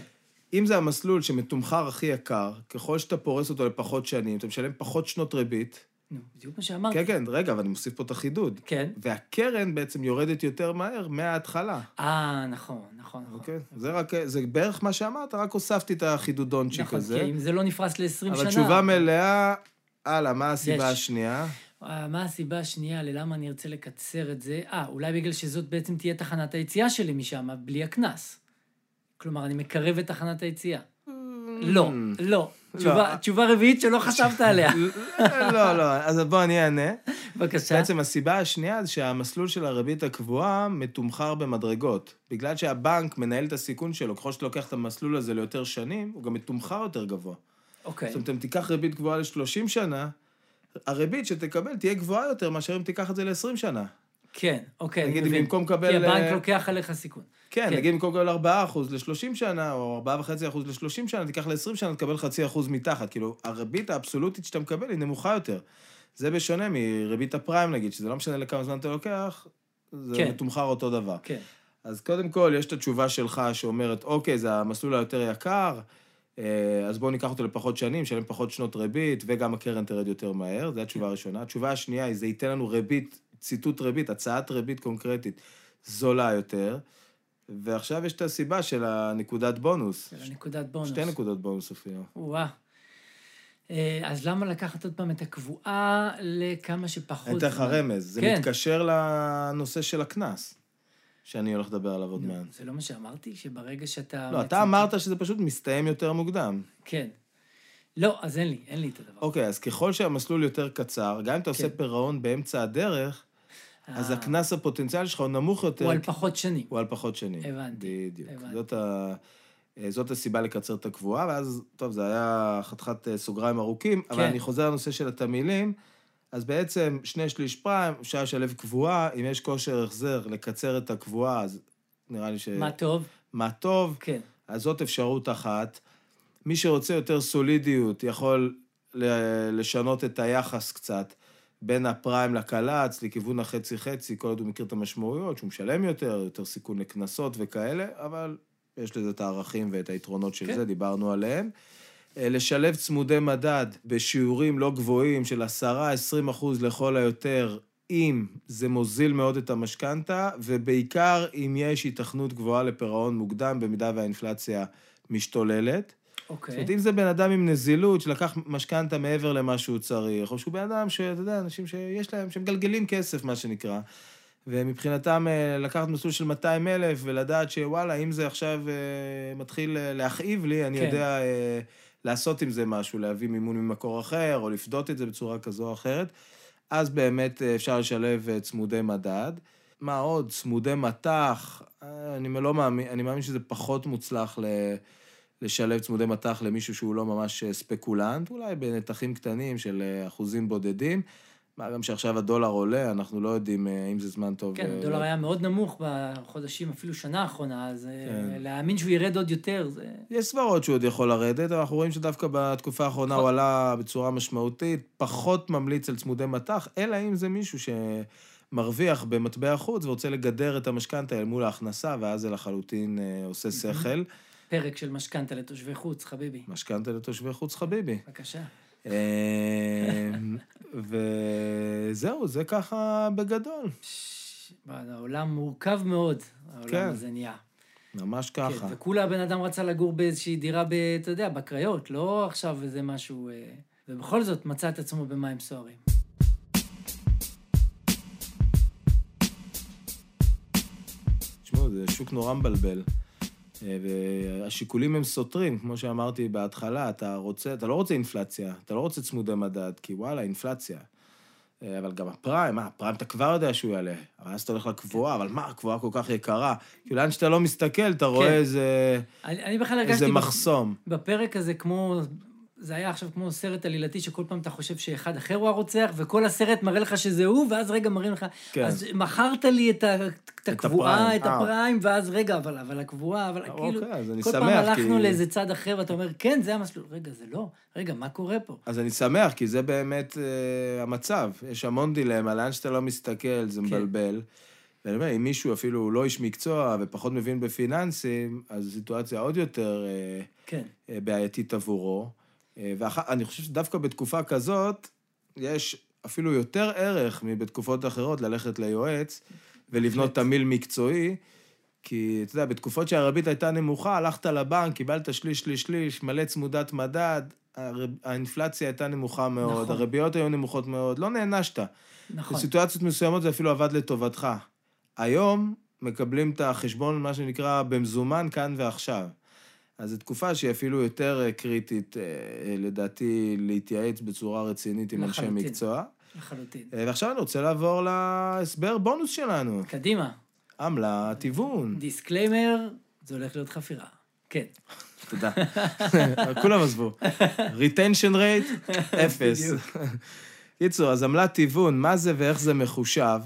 אם זה המסלול שמתומחר הכי יקר, ככל שאתה פורס אותו לפחות שנים, אתה משלם פחות שנות ריבית. נו, בדיוק מה שאמרתי. כן, כן, רגע, אבל אני מוסיף פה את החידוד. כן. והקרן בעצם יורדת יותר מהר מההתחלה. אה, נכון, נכון, נכון. אוקיי? זה רק, זה בערך מה שאמרת, רק הוספתי את החידודונצ'יק נכון, הזה. כי אם זה לא נפרס ל-20 שנה... אבל תשובה מלאה, הלאה, מה הסיבה יש. השנייה? אה, מה הסיבה השנייה ללמה אני ארצה לקצר את זה? אה, אולי בגלל שזאת בעצם תהיה תחנת היציאה שלי משם, בלי הקנס. כלומר, אני מקרב את תחנת היציאה. לא, לא. תשובה- תשובה רביעית שלא חשבת עליה. לא, לא, אז בוא אני אענה. בבקשה. בעצם הסיבה השנייה זה שהמסלול של הריבית הקבועה מתומחר במדרגות. בגלל שהבנק מנהל את הסיכון שלו, ככל שאתה לוקח את המסלול הזה ליותר שנים, הוא גם מתומחר יותר גבוה. אוקיי. זאת אומרת, אם תיקח ריבית גבוהה ל-30 שנה, הריבית שתקבל תהיה גבוהה יותר מאשר אם תיקח את זה ל-20 שנה. כן, אוקיי, נגיד, אם מבין. במקום לקבל, כי הבנק אה, לוקח עליך סיכון. כן, כן. נגיד במקום לקבל 4% ל-30 שנה, או 4.5% ל-30 שנה, תיקח ל-20 שנה, תקבל חצי אחוז מתחת. כאילו, הריבית האבסולוטית שאתה מקבל היא נמוכה יותר. זה בשונה מריבית הפריים, נגיד, שזה לא משנה לכמה זמן אתה לוקח, זה כן. מתומחר אותו דבר. כן. אז קודם כל, יש את התשובה שלך שאומרת, אוקיי, זה המסלול היותר יקר, אז בואו ניקח אותו לפחות שנים, נשלם פחות שנות ריבית, וגם הקרן תרד יותר מהר, זו התשובה הראשונה. התשובה השנייה היא, זה ייתן לנו ריבית, ציטוט ריבית, הצעת ריבית קונקרטית, זולה יותר. ועכשיו יש את הסיבה של הנקודת בונוס. של הנקודת בונוס. שתי נקודות בונוס אפילו. וואה. אה, אז למה לקחת עוד פעם את הקבועה לכמה שפחות... אני אתן לך? רמז, זה כן. מתקשר לנושא של הקנס, שאני הולך לדבר עליו עוד מעט. זה לא מה שאמרתי? שברגע שאתה... לא, אתה אמרת שזה פשוט מסתיים יותר מוקדם. כן. לא, אז אין לי, אין לי את הדבר. אוקיי, אז ככל שהמסלול יותר קצר, גם אם אתה עושה כן. פירעון באמצע הדרך, אז אה, הקנס הפוטנציאלי שלך הוא נמוך יותר. הוא על פחות שנים. הוא על פחות שנים. הבנתי, בדיוק. זאת, ה... אה, זאת הסיבה לקצר את הקבועה, ואז, טוב, זה היה חתיכת אה, סוגריים ארוכים, אבל כן. אני חוזר לנושא של התמהילים. אז בעצם, שני שליש פריים, אפשר לשלב קבועה, אם יש כושר החזר לקצר את הקבועה, אז נראה לי ש... מה טוב? מה טוב. כן. אז זאת אפשרות אחת. מי שרוצה יותר סולידיות יכול לשנות את היחס קצת בין הפריים לקל"צ לכיוון החצי-חצי, כל עוד הוא מכיר את המשמעויות, שהוא משלם יותר, יותר סיכון לקנסות וכאלה, אבל יש לזה את הערכים ואת היתרונות של כן. זה, דיברנו עליהם. אה, לשלב צמודי מדד בשיעורים לא גבוהים של 10-20 אחוז לכל היותר, אם זה מוזיל מאוד את המשכנתה, ובעיקר אם יש היתכנות גבוהה לפירעון מוקדם, במידה והאינפלציה משתוללת. זאת אוקיי. אומרת, אם זה בן אדם עם נזילות, שלקח משכנתה מעבר למה שהוא צריך, או שהוא בן אדם שאתה יודע, אנשים שיש להם, שמגלגלים כסף, מה שנקרא, ומבחינתם אה, לקחת מסלול של 200 אלף ולדעת שוואלה, אם זה עכשיו אה, מתחיל להכאיב לי, אני כן. יודע לעשות עם זה משהו, להביא מימון ממקור אחר, או לפדות את זה בצורה כזו או אחרת, אז באמת אה, אפשר לשלב אה, צמודי מדד. מה עוד? צמודי מטח, אה, אני לא מאמין, אני מאמין שזה פחות מוצלח ל... לשלב צמודי מטח למישהו שהוא לא ממש ספקולנט, אולי בנתחים קטנים של אחוזים בודדים. מה גם שעכשיו הדולר עולה, אנחנו לא יודעים אה, אם זה זמן טוב. כן, אה, הדולר לא- היה מאוד נמוך בחודשים, אפילו שנה האחרונה, אז אה, כן. להאמין שהוא ירד עוד יותר, זה... יש סברות שהוא עוד יכול לרדת, אבל אנחנו רואים שדווקא בתקופה האחרונה הוא עלה בצורה משמעותית, פחות ממליץ על צמודי מטח, אלא אם זה מישהו שמרוויח במטבע חוץ ורוצה לגדר את המשכנתה אל מול ההכנסה, ואז זה לחלוטין עושה שכל. פרק של משכנתה לתושבי חוץ, חביבי. משכנתה לתושבי חוץ חביבי. בבקשה. אמ, וזהו, זה ככה בגדול. העולם מורכב מאוד, העולם כן. הזה נהיה. ממש כן, ככה. וכולה הבן אדם רצה לגור באיזושהי דירה, אתה יודע, בקריות, לא עכשיו איזה משהו... אה, ובכל זאת מצא את עצמו במים סוערים. תשמעו, זה שוק נורא מבלבל. אה, והשיקולים הם סותרים, כמו שאמרתי בהתחלה, אתה רוצה, אתה לא רוצה אינפלציה, אתה לא רוצה צמודי מדד, כי וואלה, אינפלציה. אה, אבל גם הפריים, מה, הפריים אתה כבר יודע שהוא יעלה, אבל אז אתה הולך לקבועה, אבל מה, הקבועה כל כך יקרה. כאילו, לאן שאתה לא מסתכל, אתה רואה כן. איזה, אני, אני בכלל איזה הרגשתי בפ- מחסום. בפרק הזה כמו, זה היה עכשיו כמו סרט עלילתי שכל פעם אתה חושב שאחד אחר הוא הרוצח, וכל הסרט מראה לך שזה הוא, ואז רגע מראים לך, כן. אז מכרת לי את, ה, את הקבועה, הפריים, את אה. הפריים, ואז רגע, אבל, אבל הקבועה, אבל אוקיי, כאילו, אז אני כל פעם שמח, הלכנו כי- לאיזה צד אחר, ואתה אומר, כן, זה המסלול, רגע, זה לא, רגע, מה קורה פה? אז אני שמח, כי זה באמת אה, המצב. יש המון דילמה, לאן שאתה לא מסתכל, זה כן. מבלבל. ואני אומר, אם מישהו אפילו הוא לא איש מקצוע ופחות מבין בפיננסים, אז הסיטואציה עוד יותר אה, כן, אה, בעייתית עבורו. אה, ואני חושב שדווקא בתקופה כזאת, יש אפילו יותר ערך מבתקופות אחרות ללכת ליועץ ולבנות. תמיל מקצועי, כי אתה יודע, בתקופות שהריבית הייתה נמוכה, הלכת לבנק, קיבלת שליש, שליש, שליש, מלא צמודת מדד, הר- האינפלציה הייתה נמוכה מאוד, נכון. הריביות היו נמוכות מאוד, לא נענשת. נכון. בסיטואציות מסוימות זה אפילו עבד לטובתך. היום מקבלים את החשבון, מה שנקרא, במזומן כאן ועכשיו. אז זו תקופה שהיא אפילו יותר אה, קריטית, אה, לדעתי, להתייעץ בצורה רצינית עם אנשי. מקצוע. לחלוטין. אה, ועכשיו אני רוצה לעבור להסבר בונוס שלנו. קדימה, עמלת היוון. disclaimer, זה הולך להיות חפירה. כן. תודה. כולם עזבו. retention rate, אפס. קיצור, אז עמלת היוון, מה זה ואיך זה מחושב?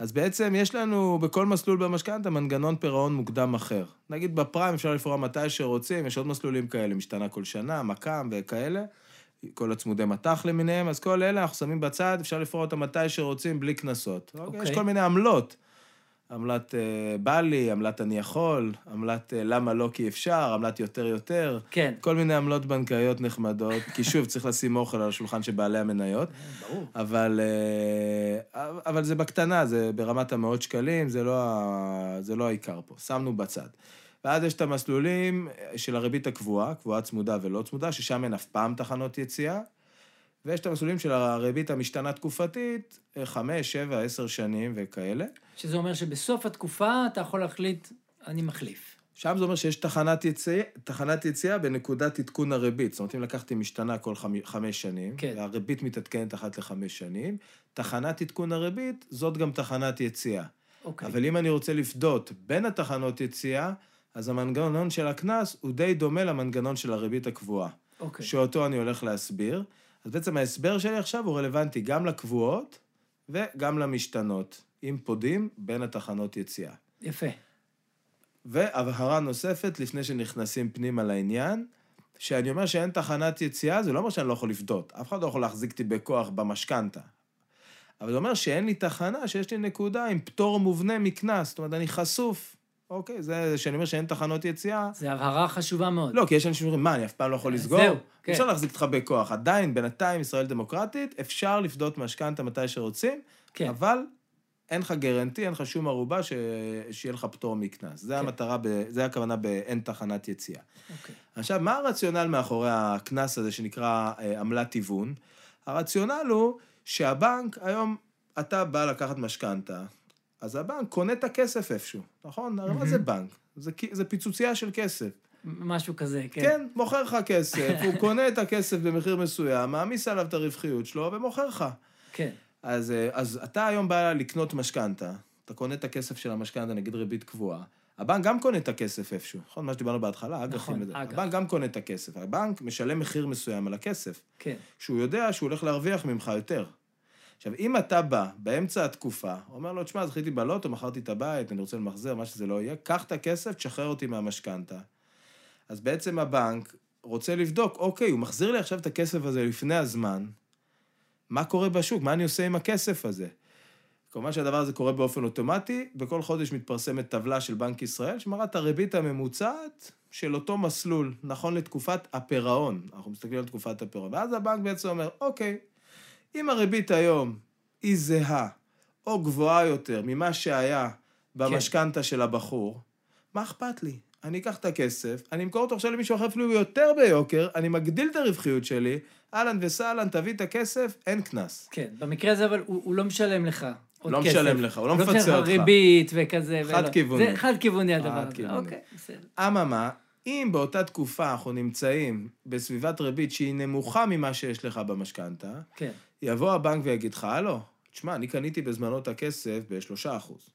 אז בעצם יש לנו בכל מסלול במשכנתה מנגנון פירעון מוקדם אחר. נגיד בפריים אפשר לפרוע מתי שרוצים, יש עוד מסלולים כאלה, משתנה כל שנה, מק"ם וכאלה, כל הצמודי מטח למיניהם, אז כל אלה אנחנו שמים בצד, אפשר לפרוע אותם מתי שרוצים, בלי קנסות. אוקיי. יש כל מיני עמלות. עמלת אה, בא לי, עמלת אני יכול, עמלת אה, למה לא כי אפשר, עמלת יותר יותר. כן. כל מיני עמלות בנקאיות נחמדות, כי שוב, צריך לשים אוכל על השולחן של בעלי המניות. ברור. אבל, אה, אבל זה בקטנה, זה ברמת המאות שקלים, זה לא, זה לא העיקר פה, שמנו בצד. ואז יש את המסלולים של הריבית הקבועה, קבועה צמודה ולא צמודה, ששם אין אף פעם תחנות יציאה, ויש את המסלולים של הריבית המשתנה תקופתית, אה, חמש, שבע, עשר שנים וכאלה. שזה אומר שבסוף התקופה אתה יכול להחליט, אני מחליף. שם זה אומר שיש תחנת יציאה, תחנת יציאה בנקודת עדכון הריבית. זאת אומרת, אם לקחתי משתנה כל חמ... חמש שנים, כן. והריבית מתעדכנת אחת לחמש שנים, תחנת עדכון הריבית, זאת גם תחנת יציאה. אוקיי. אבל אם אני רוצה לפדות בין התחנות יציאה, אז המנגנון של הקנס הוא די דומה למנגנון של הריבית הקבועה, אוקיי. שאותו אני הולך להסביר. אז בעצם ההסבר שלי עכשיו הוא רלוונטי גם לקבועות וגם למשתנות, אם פודים בין התחנות יציאה. יפה. והבהרה נוספת, לפני שנכנסים פנימה לעניין, שאני אומר שאין תחנת יציאה, זה לא אומר שאני לא יכול לפדות. אף אחד לא יכול להחזיק אותי בכוח במשכנתה. אבל זה אומר שאין לי תחנה, שיש לי נקודה עם פטור מובנה מקנס. זאת אומרת, אני חשוף. אוקיי, זה שאני אומר שאין תחנות יציאה. זו הבהרה חשובה מאוד. לא, כי יש אנשים שאומרים, מה, אני אף פעם לא יכול לסגור? זהו, כן. אפשר להחזיק אותך בכוח. עדיין, בינתיים, ישראל דמוקרטית, אפשר לפדות משכנתה מתי שרוצים, כן. אבל אין לך גרנטי, אין לך שום ערובה ש... שיהיה לך פטור מקנס. זה כן. המטרה, ב... זה הכוונה באין תחנת יציאה. אוקיי. עכשיו, מה הרציונל מאחורי הקנס הזה שנקרא אה, עמלת היוון? הרציונל הוא שהבנק, היום אתה בא לקחת משכנתה, אז הבנק קונה את הכסף איפשהו, נכון? הרי מה זה בנק? זה, זה פיצוצייה של כסף. משהו כזה, כן. כן, מוכר לך כסף, הוא קונה את הכסף במחיר מסוים, מעמיס עליו את הרווחיות שלו ומוכר לך. כן. אז, אה, אז אתה היום בא לקנות משכנתה, אתה קונה את הכסף של המשכנתה, נגיד ריבית קבועה, הבנק גם קונה את הכסף איפשהו, נכון? מה שדיברנו בהתחלה, אג"חים נכון. אג"ח. הבנק גם קונה את הכסף, הבנק משלם מחיר מסוים על הכסף, כן. שהוא יודע שהוא הולך להרוויח ממך יותר. עכשיו, אם אתה בא באמצע התקופה, אומר לו, תשמע, זכיתי בלוטו, מכרתי את הבית, אני רוצה למחזר, מה שזה לא יהיה, קח את הכסף, תשחרר אותי מהמשכנתה. אז בעצם הבנק רוצה לבדוק, אוקיי, הוא מחזיר לי עכשיו את הכסף הזה לפני הזמן, מה קורה בשוק? מה אני עושה עם הכסף הזה? כמובן שהדבר הזה קורה באופן אוטומטי, בכל חודש מתפרסמת טבלה של בנק ישראל, שמראה את הריבית הממוצעת של אותו מסלול, נכון לתקופת הפירעון. אנחנו מסתכלים על תקופת הפירעון. ואז הבנק בעצם אומר, אוקיי, אם הריבית היום היא זהה או גבוהה יותר ממה שהיה במשכנתה של הבחור, מה אכפת לי? אני אקח את הכסף, אני אמכור אותו עכשיו למישהו אחר אפילו יותר ביוקר, אני מגדיל את הרווחיות שלי, אהלן וסהלן, תביא את הכסף, אין קנס. כן. במקרה הזה, אבל הוא הוא לא משלם לך. לא כסף. משלם לך, הוא לא נותן מפצה לך אותך. ריבית וכזה. ולא. חד-כיווני. זה חד-כיווני הדבר הזה. אוקיי, בסדר. אממה, אם באותה תקופה אנחנו נמצאים בסביבת ריבית שהיא נמוכה ממה שיש לך במשכנתה, כן. יבוא הבנק ויגיד לך, הלו, תשמע, אני קניתי בזמנו את הכסף ב-3 אחוז.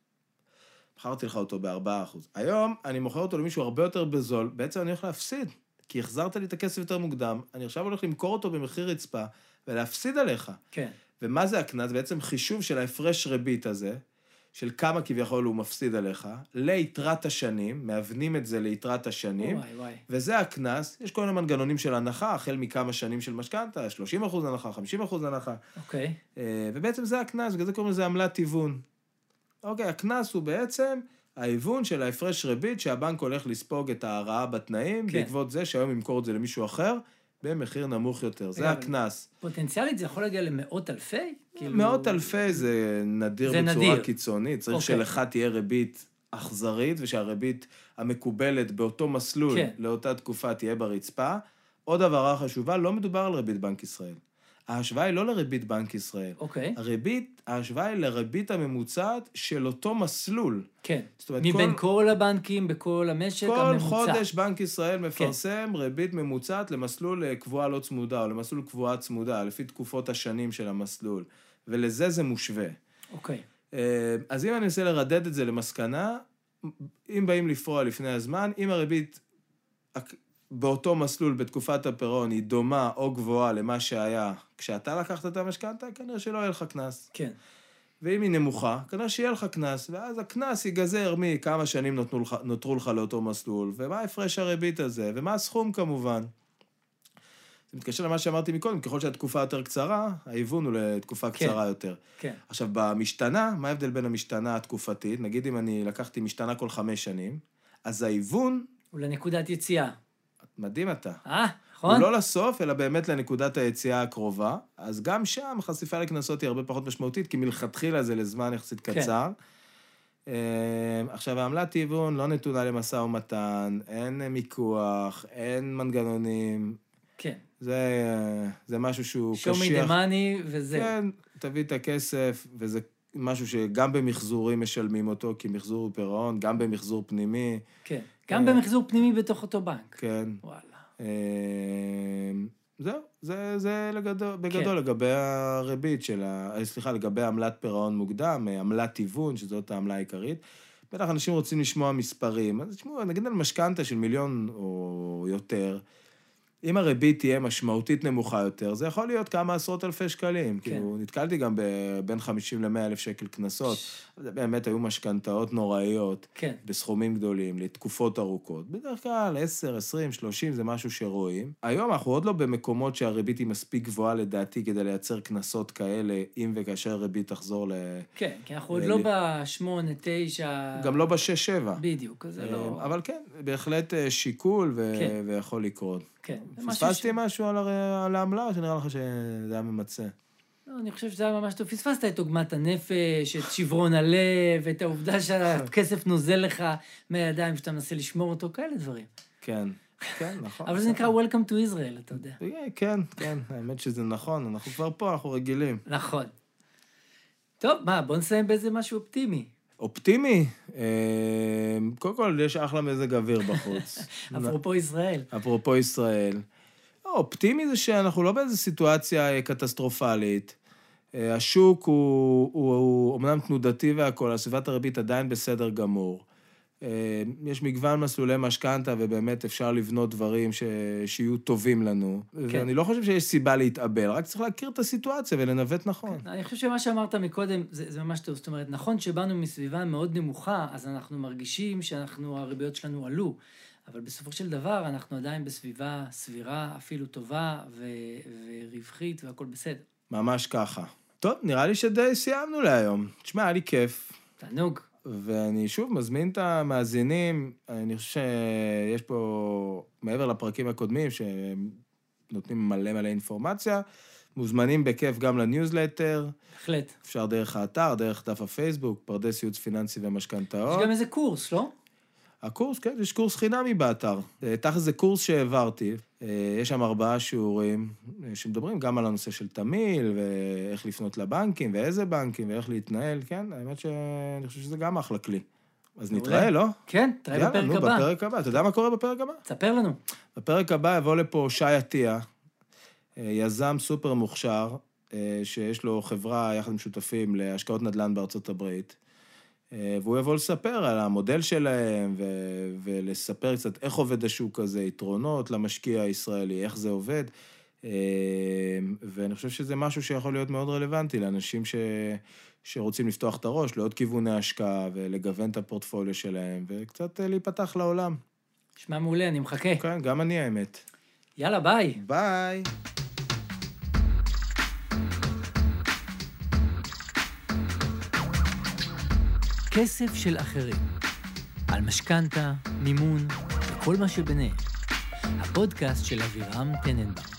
מכרתי לך אותו ב-4 אחוז. היום אני מוכר אותו למישהו הרבה יותר בזול, בעצם אני הולך להפסיד. כי החזרת לי את הכסף יותר מוקדם, אני עכשיו הולך למכור אותו במחיר רצפה ולהפסיד עליך. כן. ומה זה הקנס? בעצם חישוב של ההפרש ריבית הזה, של כמה כביכול הוא מפסיד עליך, ליתרת השנים, מאבנים את זה ליתרת השנים, וואי, וואי. וזה הקנס, יש כל מיני מנגנונים של הנחה, החל מכמה שנים של משכנתה, 30 אחוז הנחה, 50 אחוז הנחה, אוקיי. אה, ובעצם זה הקנס, בגלל זה קוראים לזה עמלת היוון. אוקיי, הקנס הוא בעצם ההיוון של ההפרש ריבית שהבנק הולך לספוג את ההרעה בתנאים, כן. בעקבות זה שהיום ימכור את זה למישהו אחר, במחיר נמוך יותר. זה הקנס. פוטנציאלית זה יכול להגיע למאות אלפי? כאילו- מאות אלפי זה נדיר זה בצורה נדיר. קיצונית. צריך אוקיי. שלך תהיה ריבית אכזרית, ושהריבית המקובלת באותו מסלול כן. לאותה תקופה תהיה ברצפה. עוד הבהרה חשובה, לא מדובר על ריבית בנק ישראל. ההשוואה היא לא לריבית בנק ישראל. אוקיי. הריבית, ההשוואה היא לריבית הממוצעת של אותו מסלול. כן. זאת אומרת, מבין כל- כל הבנקים בכל המשק כל הממוצע. חודש בנק ישראל מפרסם ריבית ממוצעת למסלול אה, קבועה לא צמודה, או למסלול קבועה צמודה, לפי תקופות השנים של המסלול. ולזה זה מושווה. אוקיי. אה, אז אם אני אנסה לרדד את זה למסקנה, אם באים לפרוע לפני הזמן, אם הריבית באותו מסלול בתקופת הפירעון היא דומה או גבוהה למה שהיה כשאתה לקחת את המשכנתה, כנראה שלא יהיה לך קנס. כן. ואם היא נמוכה, כנראה שיהיה לך קנס, ואז הקנס ייגזר מכמה שנים נותנו לך, נותרו לך לאותו מסלול, ומה הפרש הריבית הזה, ומה הסכום כמובן. זה מתקשר למה שאמרתי מקודם, ככל שהתקופה יותר קצרה, ההיוון הוא לתקופה כן. קצרה יותר. כן. עכשיו, במשתנה, מה ההבדל בין המשתנה התקופתית? נגיד אם אני לקחתי משתנה כל חמש שנים, אז ההיוון, הוא לנקודת יציאה. מדהים אתה. אה, נכון? לא לסוף, אלא באמת לנקודת היציאה הקרובה. אז גם שם חשיפה לקנסות היא הרבה פחות משמעותית, כי מלכתחילה זה לזמן יחסית כן. קצר. אה, עכשיו, העמלת היוון לא נתונה למשא ומתן, אין מיקוח, אין מנגנונים. כן. זה, זה משהו שהוא show me קשיח. the money וזהו. כן, תביא את הכסף, וזה משהו שגם במחזורים משלמים אותו, כי מחזור הוא פירעון, גם במחזור פנימי, כן. גם אה. במחזור פנימי בתוך אותו בנק. כן. וואלה. אה, זהו, זה, זה לגדול, בגדול כן. לגבי הריבית של ה... אה, סליחה, לגבי עמלת פירעון מוקדם, אה, עמלת היוון, שזאת העמלה העיקרית. בטח אנשים רוצים לשמוע מספרים, אז תשמעו, נגיד על משכנתה של מיליון או יותר, אם הריבית תהיה משמעותית נמוכה יותר, זה יכול להיות כמה עשרות אלפי שקלים. כן. כאילו, נתקלתי גם בין 50 ל-100 אלף שקל קנסות. זה באמת היו משכנתאות נוראיות. כן. בסכומים גדולים, לתקופות ארוכות. בדרך כלל 10, 20, 30 זה משהו שרואים. היום אנחנו עוד לא במקומות שהריבית היא מספיק גבוהה לדעתי כדי לייצר קנסות כאלה, אם וכאשר הריבית תחזור ל... כן, כי אנחנו עוד אה, לא לי- בשמונה, תשע... גם לא ב-6-7. בדיוק, אז זה לא... אבל כן, בהחלט אה, שיקול ו... כן. ויכול לקרות. כן. פספסתי משהו על, העמלה, או שנראה לך שזה היה ממצה? לא, אני חושב שזה היה ממש טוב. פספסת את עוגמת הנפש, את שברון הלב, את העובדה שהכסף נוזל לך מהידיים שאתה מנסה לשמור אותו, כאלה דברים. כן, כן, נכון. אבל זה נקרא Welcome to Israel, אתה יודע. אה, כן, כן, האמת שזה נכון, אנחנו כבר פה, אנחנו רגילים. נכון. טוב, מה, בוא נסיים באיזה משהו אופטימי. אופטימי, אה, קודם כל יש אחלה מזג אוויר בחוץ. אפרופו ישראל. אפרופו ישראל. אופטימי זה שאנחנו לא באיזו סיטואציה אה, קטסטרופלית. אה, השוק הוא, הוא, הוא אמנם תנודתי והכול, הסביבת הריבית עדיין בסדר גמור. אה, יש מגוון מסלולי משכנתה, ובאמת אפשר לבנות דברים ש... שיהיו טובים לנו. כן. ואני לא חושב שיש סיבה להתאבל, רק צריך להכיר את הסיטואציה ולנווט נכון. אני חושב שמה שאמרת מקודם, זה, זה ממש טוב. זאת אומרת, נכון שבאנו מסביבה מאוד נמוכה, אז אנחנו מרגישים שאנחנו, הריביות שלנו עלו, אבל בסופו של דבר אנחנו עדיין בסביבה סבירה, אפילו טובה ו, ורווחית והכול בסדר. ממש ככה. טוב, נראה לי שדי סיימנו להיום. תשמע, היה לי כיף. תענוג. ואני שוב מזמין את המאזינים, אני חושב שיש פה, מעבר לפרקים הקודמים, שנותנים מלא מלא אינפורמציה, מוזמנים בכיף גם לניוזלטר, בהחלט. אפשר דרך האתר, דרך דף הפייסבוק, פרדס ייעוץ פיננסי יש ומשכנתאות. גם איזה קורס, לא? הקורס, כן, יש קורס חינמי באתר. אה, תכל'ס זה קורס שהעברתי. אה, יש שם ארבעה שיעורים אה, שמדברים גם על הנושא של תמיל, ואיך לפנות לבנקים, ואיזה בנקים, ואיך להתנהל, כן? האמת שאני חושב שזה גם אחלה כלי. אז נתראה, לא? כן, תראה בפרק נו, הבא. בפרק הבא. אתה יודע מה קורה בפרק הבא? תספר לנו. בפרק הבא יבוא לפה שי עטיה, יזם סופר מוכשר, שיש לו חברה יחד עם שותפים להשקעות נדל"ן בארצות הברית, והוא יבוא לספר על המודל שלהם, ו- ולספר קצת איך עובד השוק הזה, יתרונות למשקיע הישראלי, איך זה עובד. אה, ואני חושב שזה משהו שיכול להיות מאוד רלוונטי לאנשים ש... שרוצים לפתוח את הראש לעוד כיווני השקעה ולגוון את הפורטפוליו שלהם, וקצת אה, להיפתח לעולם. שמע מעולה, אני מחכה. כן, גם אני האמת. יאללה, ביי. ביי. כסף של אחרים. על משכנתה, מימון וכל מה שביניהם. הפודקאסט של אבירם טננבאום.